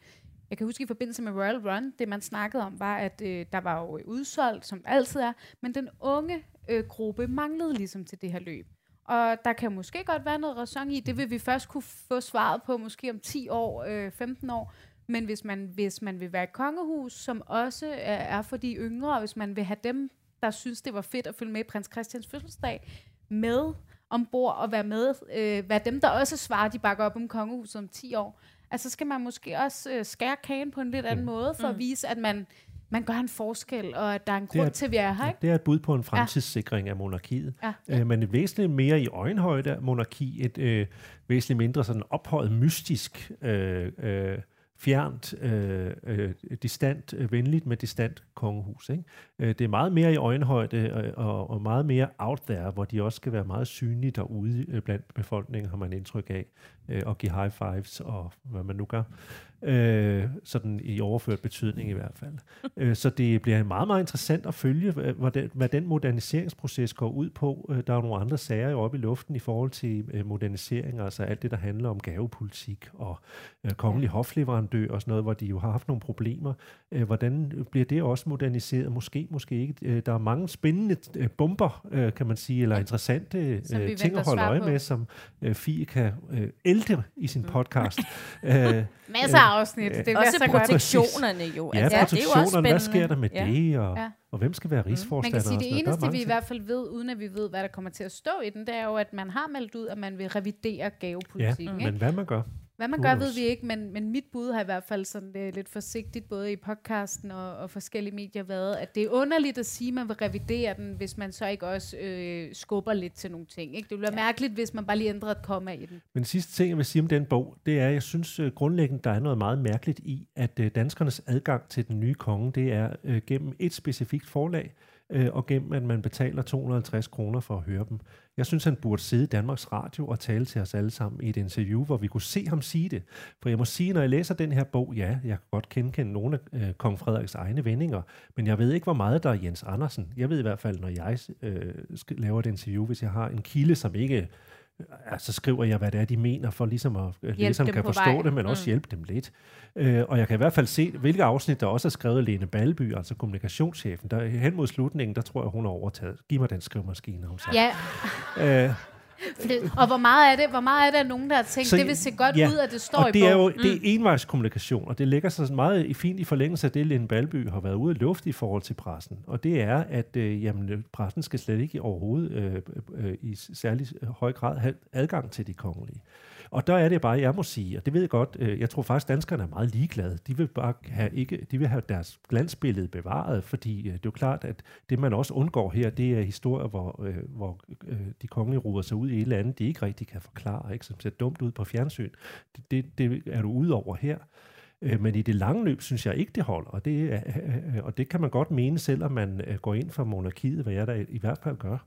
jeg kan huske i forbindelse med Royal Run, det man snakkede om, var, at øh, der var jo øh, udsolgt, som altid er, men den unge øh, gruppe manglede ligesom til det her løb. Og der kan måske godt være noget ræson i, det vil vi først kunne få svaret på måske om 10 år, øh, 15 år, men hvis man, hvis man vil være et kongehus, som også er, er for de yngre, og hvis man vil have dem, der synes, det var fedt at følge med i prins Christians fødselsdag, med ombord og være med, øh, være dem, der også svarer, de bakker op om kongehuset om 10 år. Altså skal man måske også øh, skære kagen på en lidt anden måde, for mm. at vise, at man, man gør en forskel, og at der er en grund er- til, at vi er her. Ikke? Det er et bud på en fremtidssikring af monarkiet. Ja. Øh, men et væsentligt mere i øjenhøjde af monarki, et øh, væsentligt mindre sådan ophøjet mystisk, øh, øh, fjernt, øh, øh, distant, øh, venligt med distant kongehus. Ikke? Øh, det er meget mere i øjenhøjde øh, og, og meget mere out there, hvor de også skal være meget synlige derude øh, blandt befolkningen, har man indtryk af, øh, og give high fives og hvad man nu gør øh, sådan i overført betydning i hvert fald. øh, så det bliver meget, meget interessant at følge, hvad den, hvad den moderniseringsproces går ud på. Øh, der er jo nogle andre sager oppe i luften i forhold til øh, modernisering, altså alt det, der handler om gavepolitik og øh, kongelig ja. hofleverandør og sådan noget, hvor de jo har haft nogle problemer. Øh, hvordan bliver det også moderniseret? Måske, måske ikke. Øh, der er mange spændende øh, bomber, øh, kan man sige, eller interessante øh, ting at holde øje på. med, som øh, Fie kan øh, ælte i sin mm. podcast. øh, Masser af afsnit. Det er også protektionerne jo. Ja, altså, protektionerne. Hvad sker der med ja. det? Og, ja. og hvem skal være rigsforstander? Man kan sige, det eneste, vi i hvert fald ved, uden at vi ved, hvad der kommer til at stå i den, det er jo, at man har meldt ud, at man vil revidere gavepolitikken. Ja, men hvad man gør? Hvad man gør, ved vi ikke, men, men mit bud har i hvert fald sådan det øh, lidt forsigtigt, både i podcasten og, og forskellige medier, været, at det er underligt at sige, at man vil revidere den, hvis man så ikke også øh, skubber lidt til nogle ting. Ikke? Det ville være ja. mærkeligt, hvis man bare lige ændrer et komma i den. Men sidste ting, jeg vil sige om den bog, det er, at jeg synes uh, grundlæggende, der er noget meget mærkeligt i, at uh, danskernes adgang til den nye konge, det er uh, gennem et specifikt forlag, øh, og gennem at man betaler 250 kroner for at høre dem. Jeg synes, han burde sidde i Danmarks Radio og tale til os alle sammen i et interview, hvor vi kunne se ham sige det. For jeg må sige, når jeg læser den her bog, ja, jeg kan godt kende nogle af øh, kong Frederiks egne vendinger, men jeg ved ikke, hvor meget der er Jens Andersen. Jeg ved i hvert fald, når jeg øh, laver et interview, hvis jeg har en kilde, som ikke så skriver jeg, hvad det er, de mener, for ligesom at øh, læserne kan forstå vej. det, men også mm. hjælpe dem lidt. Øh, og jeg kan i hvert fald se, hvilke afsnit, der også er skrevet Lene Balby, altså kommunikationschefen. Der, hen mod slutningen, der tror jeg, hun har overtaget. Giv mig den skrivemaskine, hun sagde. Ja. Øh, og hvor meget er det, hvor meget er det, at nogen, der har tænkt, så, det vil se godt ja, ud, at det står og i det bogen? er jo det er mm. envejskommunikation, og det ligger så meget fint i forlængelse af det, Lene Balby har været ude i luft i forhold til pressen. Og det er, at øh, jamen, pressen skal slet ikke overhovedet øh, øh, i særlig høj grad have adgang til de kongelige. Og der er det bare, jeg må sige, og det ved jeg godt, øh, jeg tror faktisk, danskerne er meget ligeglade. De vil bare have, ikke, de vil have deres glansbillede bevaret, fordi øh, det er jo klart, at det man også undgår her, det er historier, hvor, øh, hvor øh, de kongelige ruder sig ud i et eller andet, de ikke rigtig kan forklare, ikke? som ser dumt ud på fjernsyn. Det, det, det er du ud over her. Øh, men i det lange løb synes jeg ikke, det holder, og det, øh, og det kan man godt mene, selvom man går ind for monarkiet, hvad jeg da i hvert fald gør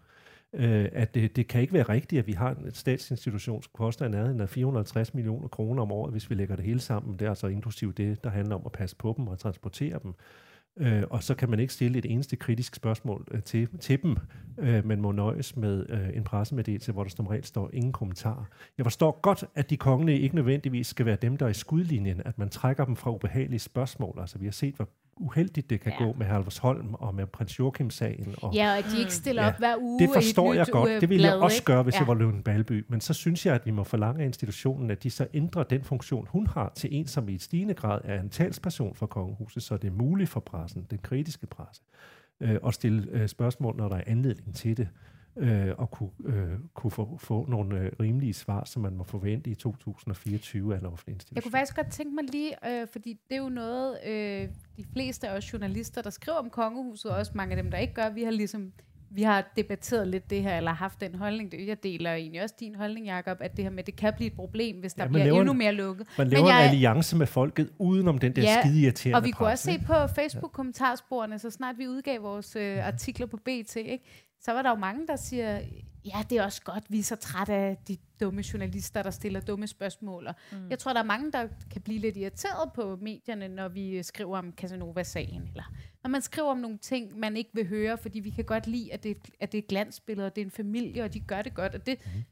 øh, at det, det kan ikke være rigtigt, at vi har en statsinstitution, som koster en nærheden af 450 millioner kroner om året, hvis vi lægger det hele sammen. Det er altså inklusive det, der handler om at passe på dem og transportere dem. Øh, og så kan man ikke stille et eneste kritisk spørgsmål øh, til, til dem, øh, men må nøjes med øh, en pressemeddelelse, hvor der som regel står ingen kommentar. Jeg forstår godt, at de kongelige ikke nødvendigvis skal være dem, der er i skudlinjen, at man trækker dem fra ubehagelige spørgsmål. Altså vi har set, hvor uheldigt det kan ja. gå med Halvorsholm og med prins Joachim-sagen. Og, ja, og at de ikke stiller ja, op hver uge Det forstår jeg godt. Det ville jeg også gøre, hvis ja. jeg var Løven Balby. Men så synes jeg, at vi må forlange af institutionen, at de så ændrer den funktion, hun har, til en, som i et stigende grad er en talsperson for kongehuset, så det er muligt for pressen, den kritiske presse, øh, at stille øh, spørgsmål, når der er anledning til det øh, og kunne, øh, kunne få, få nogle øh, rimelige svar, som man må forvente i 2024 af en offentlig institution. Jeg kunne faktisk godt tænke mig lige, øh, fordi det er jo noget, øh, de fleste af os journalister, der skriver om kongehuset, og også mange af dem, der ikke gør, vi har ligesom vi har debatteret lidt det her, eller haft den holdning. Jeg deler egentlig også din holdning, Jacob, at det her med, det kan blive et problem, hvis der ja, bliver endnu mere lukket. Man laver Men jeg, en alliance med folket, udenom den der ja, skide irriterende Og vi kunne også se på Facebook-kommentarsporene, så snart vi udgav vores øh, artikler på BT, ikke? Så var der jo mange, der siger, ja, det er også godt, vi er så trætte af de dumme journalister, der stiller dumme spørgsmål. mm. Jeg tror, der er mange, der kan blive lidt irriteret på medierne, når vi skriver om Casanova-sagen, eller når man skriver om nogle ting, man ikke vil høre, fordi vi kan godt lide, at det, at det er glansbilleder, og det er en familie, og de gør det godt, og det, mm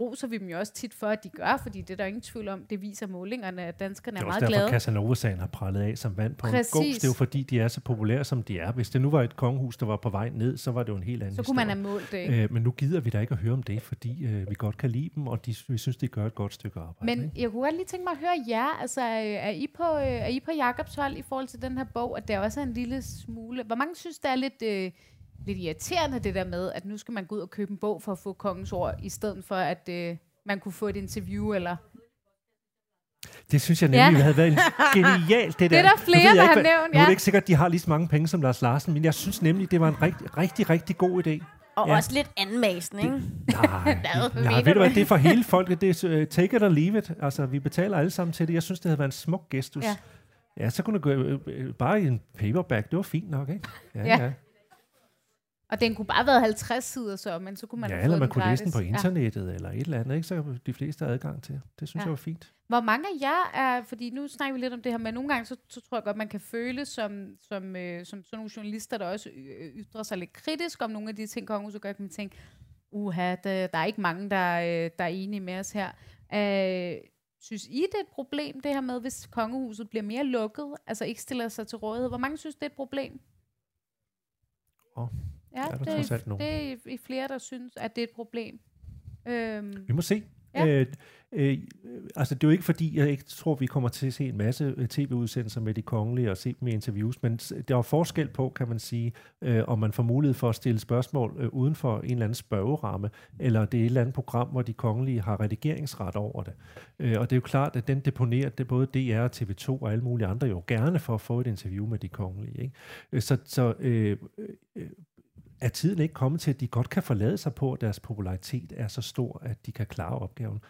roser vi dem jo også tit for, at de gør, fordi det er der ingen tvivl om, det viser målingerne, at danskerne er, er meget glade. Det er også derfor, Casanova-sagen har prallet af som vand på Præcis. en gås. Det er jo fordi, de er så populære, som de er. Hvis det nu var et kongehus, der var på vej ned, så var det jo en helt anden Så kunne man have målt det. Øh, men nu gider vi da ikke at høre om det, fordi øh, vi godt kan lide dem, og de, vi synes, de gør et godt stykke arbejde. Men ikke? jeg kunne godt lige tænke mig at høre jer. Altså, er I på, øh, er I på Jacobs hold i forhold til den her bog, at der også er en lille smule... Hvor mange synes, der er lidt... Øh, lidt irriterende det der med, at nu skal man gå ud og købe en bog for at få kongens ord, i stedet for at, øh, man kunne få et interview, eller... Det synes jeg nemlig ja. havde været genialt, det der. Det er der flere, der har nævnt, ja. Nu er det ikke sikkert, at de har lige så mange penge som Lars Larsen, men jeg synes nemlig, det var en rigtig, rigtig, rigtig god idé. Og ja. også lidt anmasen, ikke? Det, nej, nej ved du hvad, det er for hele folket. Det er uh, take it or leave it. Altså, vi betaler alle sammen til det. Jeg synes, det havde været en smuk gestus. Ja, ja så kunne det gå uh, bare i en paperback. Det var fint nok, ikke? Ja, ja. ja. Og den kunne bare have været 50 sider så, men så kunne man ja, eller man kunne læse den på gratis. Internettet, ja. eller et eller andet, ikke? så de fleste har adgang til. Det synes Ja. jeg var fint. Hvor mange af jer er, fordi nu snakker vi lidt om det her, men nogle gange så, så tror jeg godt, man kan føle som, som, øh, som sådan nogle journalister, der også øh, ytrer sig lidt kritisk om nogle af de ting, kongehuset gør, kan man tænke, uha, der, der er ikke mange, der, øh, der er enige med os her. Øh, synes I, det er et problem, det her med, hvis kongehuset bliver mere lukket, altså ikke stiller sig til rådighed? Hvor mange synes, det er et problem? Åh, ja, er der det, trods alt nogen. det er i- flere, der synes, at det er et problem. Øhm, Vi må se. Ja. Øh, øh, altså, det er jo ikke fordi, jeg ikke tror, vi kommer til at se en masse øh, tv-udsendelser med de kongelige og se dem i interviews, men der er forskel på, kan man sige, øh, om man får mulighed for at stille spørgsmål øh, uden for en eller anden spørgeramme, eller det er et eller andet program, hvor de kongelige har redigeringsret over det. Øh, og det er jo klart, at den deponerer det både DR og TV2 og alle mulige andre jo gerne for at få et interview med de kongelige. Ikke? Øh, Så, så øh, øh, er tiden ikke kommet til, at de godt kan forlade sig på, at deres popularitet er så stor, at de kan klare opgaven.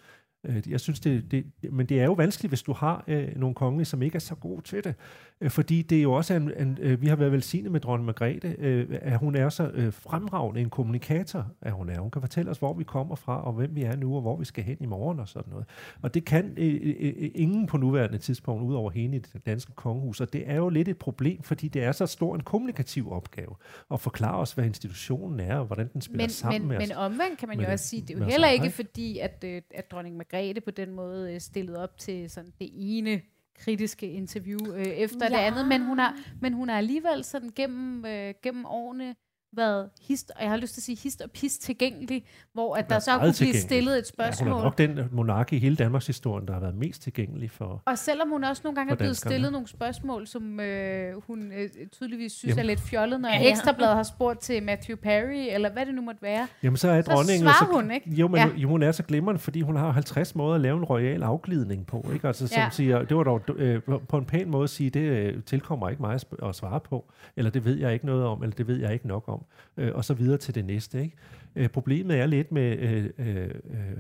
Øh, Jeg synes, det, det, men det er jo vanskeligt, hvis du har øh, nogle kongelige, som ikke er så gode til det. Øh, fordi det er jo også en, en øh, vi har været velsignet med dronning Margrethe, øh, at hun er så øh, fremragende en kommunikator, at hun er. Hun kan fortælle os, hvor vi kommer fra, og hvem vi er nu, og hvor vi skal hen i morgen og sådan noget. Og det kan øh, øh, øh, ingen på nuværende tidspunkt, udover hende i det danske kongehus. Og det er jo lidt et problem, fordi det er så stor en kommunikativ opgave at forklare os, hvad institutionen er, og hvordan den spiller men, sammen men, med os. men omvendt kan man jo også sige, det er jo heller ikke? fordi, at, øh, at dronning Margrethe på den måde øh, stillede op til sådan det ene kritiske interview øh, efter ja. det andet, men hun har, men hun har alligevel sådan gennem, øh, gennem årene været hist, og jeg har lyst til at sige hist og pis tilgængelig, hvor at der så kunne blive stillet et Ja, spørgsmål. hun er nok den monark i hele Danmarks historie, der har været mest tilgængelig for... Og selvom hun også nogle gange er blevet stillet nogle spørgsmål, som øh, hun øh, tydeligvis synes Jamen. er lidt fjollet, når Ja, ja, ja. Ekstrabladet har spurgt til Matthew Perry, eller hvad det nu måtte være. Jamen, så er Så dronningen... svarer så, hun, ikke? Jo, men Ja. ja. jo, hun er så glimrende, fordi hun har 50 måder at lave en royal afglidning på, ikke? Altså, som Ja. ja. siger, det var dog øh, på en pæn måde at sige, det øh, tilkommer ikke mig at svare på, eller det ved jeg ikke noget om, eller det ved jeg ikke nok om, øh, og så videre til det næste, ikke? Øh, problemet er lidt med øh, øh, øh,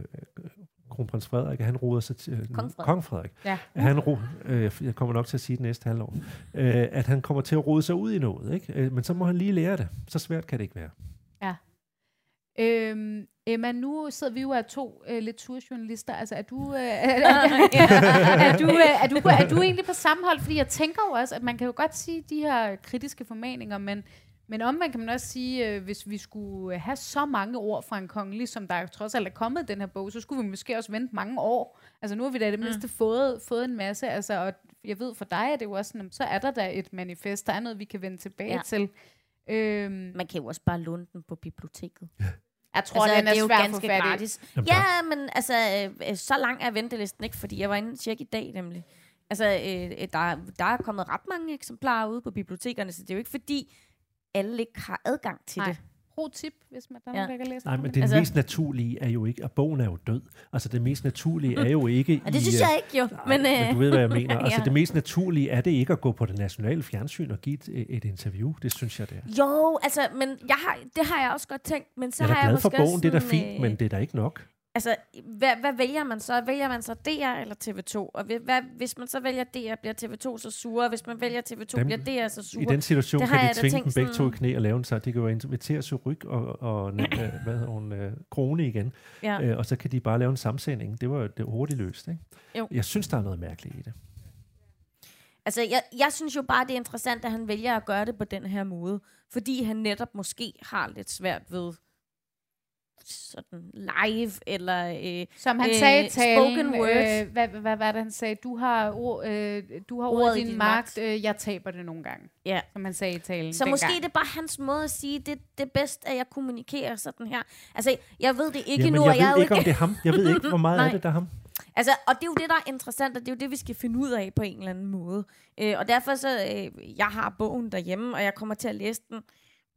kronprins Frederik, han roder sig til... Øh, Kong Frederik. Kong Frederik. Ja. At han ro, øh, jeg kommer nok til at sige det næste halvår, øh, at han kommer til at rode sig ud i noget, ikke? Øh, men så må han lige lære det. Så svært kan det ikke være. Øhm, Emma, nu sidder vi jo af to øh, litteraturjournalister. Altså, er du, øh, er, du, øh, er, du, er du egentlig på samme hold? Fordi jeg tænker jo også, at man kan jo godt sige de her kritiske formaninger, men, men omvendt kan man også sige, øh, hvis vi skulle have så mange ord fra en kongelig, som der trods alt er kommet i den her bog, så skulle vi måske også vente mange år. Altså nu har vi da i det mindste fået, fået en masse, altså, og jeg ved for dig er det jo også sådan, så er der da et manifest, der er noget, vi kan vende tilbage Ja. til. Øhm, Man kan jo også bare låne den på biblioteket. jeg tror, altså, den er, det er jo at ganske gratis. Jamen, Ja, men altså, øh, øh, så lang er ventelisten ikke, fordi jeg var inde tjekke i dag nemlig. Altså, øh, øh, der, der er kommet ret mange eksemplarer ude på bibliotekerne, så det er jo ikke fordi, alle ikke har adgang til Nej. det. Pro tip, hvis man der er Ja. nogen, der kan læse Nej, men det Altså- mest naturlige er jo ikke, at bogen er jo død. Altså det mest naturlige er jo ikke Og det i... synes øh, jeg ikke jo. Nej, Men, øh, men du ved, hvad jeg mener. Altså Ja. det mest naturlige er det ikke at gå på det nationale fjernsyn og give et, et interview. Det synes jeg, det er. Jo, altså, men jeg har, det har jeg også godt tænkt. Men så jeg er har da jeg glad for måske bogen, også det er da sådan, fint, men det er da ikke nok. Altså, hvad, hvad vælger man så? Vælger man så DR eller TV2? Og hvad- hvis man så vælger DR, bliver TV2 så sure? Hvis man vælger TV2, Dem- bliver DR så sure? I den situation Det kan de tvinge dem begge to i knæ og lave en sig. De kan jo invitere Suryk og, og øh, hvad hedder hun, øh, Krone igen. Ja. Øh, og så kan de bare lave en samsending. Det var jo det hurtigt løst, ikke? Jo. Jeg synes, der er noget mærkeligt i det. Altså, jeg, jeg synes jo bare, det er interessant, at han vælger at gøre det på den her måde. Fordi han netop måske har lidt svært ved sådan live, eller... Øh, Som han Øh, sagde i talen, spoken word. øh, hvad, hvad, hvad var det, han sagde? Du har, ord, øh, du har ordet, Ordet i din din magt, øh, jeg taber det nogle gange. Ja. Som han sagde i talen så måske dengang. det er bare hans måde at sige, det det er bedst, at jeg kommunikerer sådan her. Altså, jeg ved det ikke Jamen, nu, jeg og jeg er ved jo ikke, om det er ham. Jeg ved ikke, hvor meget af det, der er ham. Altså, og det er jo det, der er interessant, og det er jo det, vi skal finde ud af på en eller anden måde. Øh, og derfor så, øh, jeg har bogen derhjemme, og jeg kommer til at læse den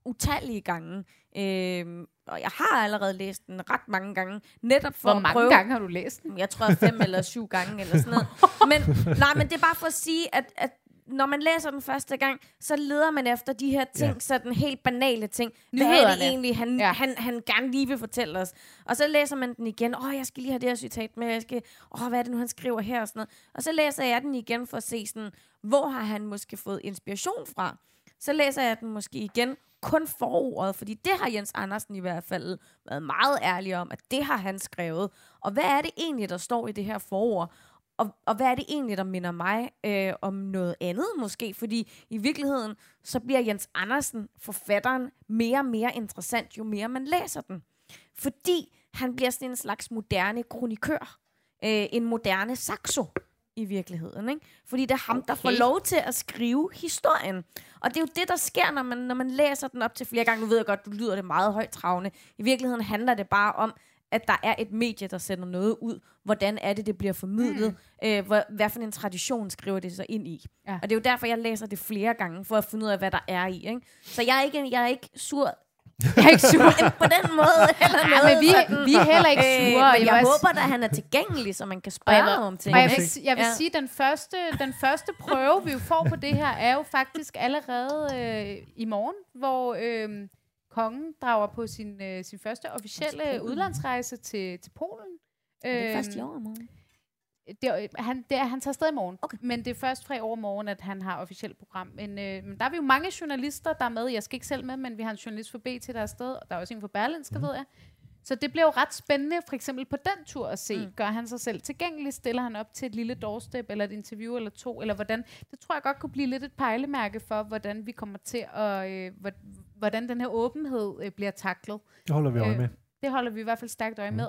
utallige gange. Øh, og jeg har allerede læst den ret mange gange, netop for Hvor at mange prøve. gange har du læst den? Jeg tror fem eller syv gange, eller sådan noget. Men, nej, men det er bare for at sige, at, at når man læser den første gang, så leder man efter de her ting, Ja. sådan helt banale ting. Hvad er det egentlig, han, ja. han, han gerne lige vil fortælle os? Og så læser man den igen. Åh, oh, jeg skal lige have det her citat med. Jeg skal, åh, oh, hvad er det nu, han skriver her? Og, sådan noget. og så læser jeg den igen for at se, sådan, hvor har han måske fået inspiration fra? Så læser jeg den måske igen kun forordet, fordi det har Jens Andersen i hvert fald været meget ærlig om, at det har han skrevet. Og hvad er det egentlig, der står i det her forord? Og, og hvad er det egentlig, der minder mig øh, om noget andet måske? Fordi i virkeligheden, så bliver Jens Andersen, forfatteren, mere og mere interessant, jo mere man læser den. Fordi han bliver sådan en slags moderne kronikør. Øh, en moderne saxo i virkeligheden. Ikke? Fordi det er ham, okay. der får lov til at skrive historien. Og det er jo det, der sker, når man, når man læser den op til flere gange. Nu ved jeg godt, du lyder det meget højt travne. I virkeligheden handler det bare om, at der er et medie, der sender noget ud. Hvordan er det, det bliver formidlet? Mm. Øh, hvad, hvad for en tradition skriver det sig ind i? Ja. Og det er jo derfor, jeg læser det flere gange, for at finde ud af, hvad der er i. Ikke? Så jeg er ikke, jeg er ikke sur jeg er ikke sur på den måde. Eller ja, men vi, vi er heller ikke sure. Øh, men jeg, jeg håber, at han er tilgængelig, så man kan spørge om ting. Og jeg vil, jeg vil ja. sige, at den første, den første prøve, vi får på det her, er jo faktisk allerede øh, i morgen, hvor øh, kongen drager på sin, øh, sin første officielle udlandsrejse til, til Polen. Er det først i år morgen? Det, han, det er, han tager afsted i morgen. Okay. Men det er først fra i år morgen, at han har officielt program. Men, øh, men der er vi jo mange journalister, der er med. Jeg skal ikke selv med, men vi har en journalist for BT, der er afsted. Og der er også en for Berlinske, mm. ved jeg. Så det bliver jo ret spændende, for eksempel på den tur at se. Mm. Gør han sig selv tilgængelig? Stiller han op til et lille doorstep, eller et interview, eller to? Eller hvordan? Det tror jeg godt kunne blive lidt et pejlemærke for, hvordan vi kommer til at... Øh, hvordan den her åbenhed øh, bliver taklet. Det holder vi øje med. Øh, det holder vi i hvert fald stærkt øje mm. med.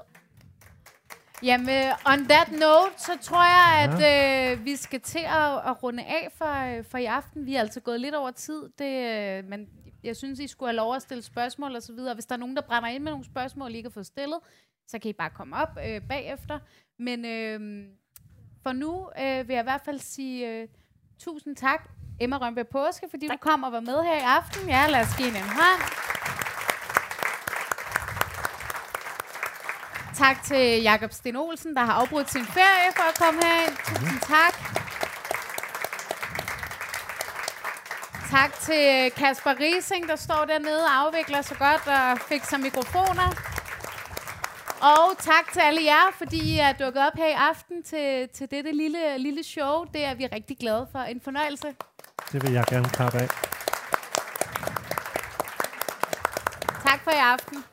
Jamen, on that note, så tror jeg, at ja. øh, vi skal til at, at runde af for, for i aften. Vi er altså gået lidt over tid, det, øh, men jeg synes, I skulle have lov at stille spørgsmål og så videre. Hvis der er nogen, der brænder ind med nogle spørgsmål, I ikke har fået stillet, så kan I bare komme op øh, bagefter. Men øh, for nu øh, vil jeg i hvert fald sige øh, tusind tak, Emma Rønberg Påske, fordi tak. du kom og var med her i aften. Ja, lad os give en hånd. Tak til Jakob Sten Olsen, der har afbrudt sin ferie for at komme herind. Tusind tak. Tak til Kasper Rising, der står dernede og afvikler så godt og fik sig mikrofoner. Og tak til alle jer, fordi I er dukket op her i aften til, til dette lille, lille show. Det er vi rigtig glade for. En fornøjelse. Det vil jeg gerne klappe af. Tak for i aften.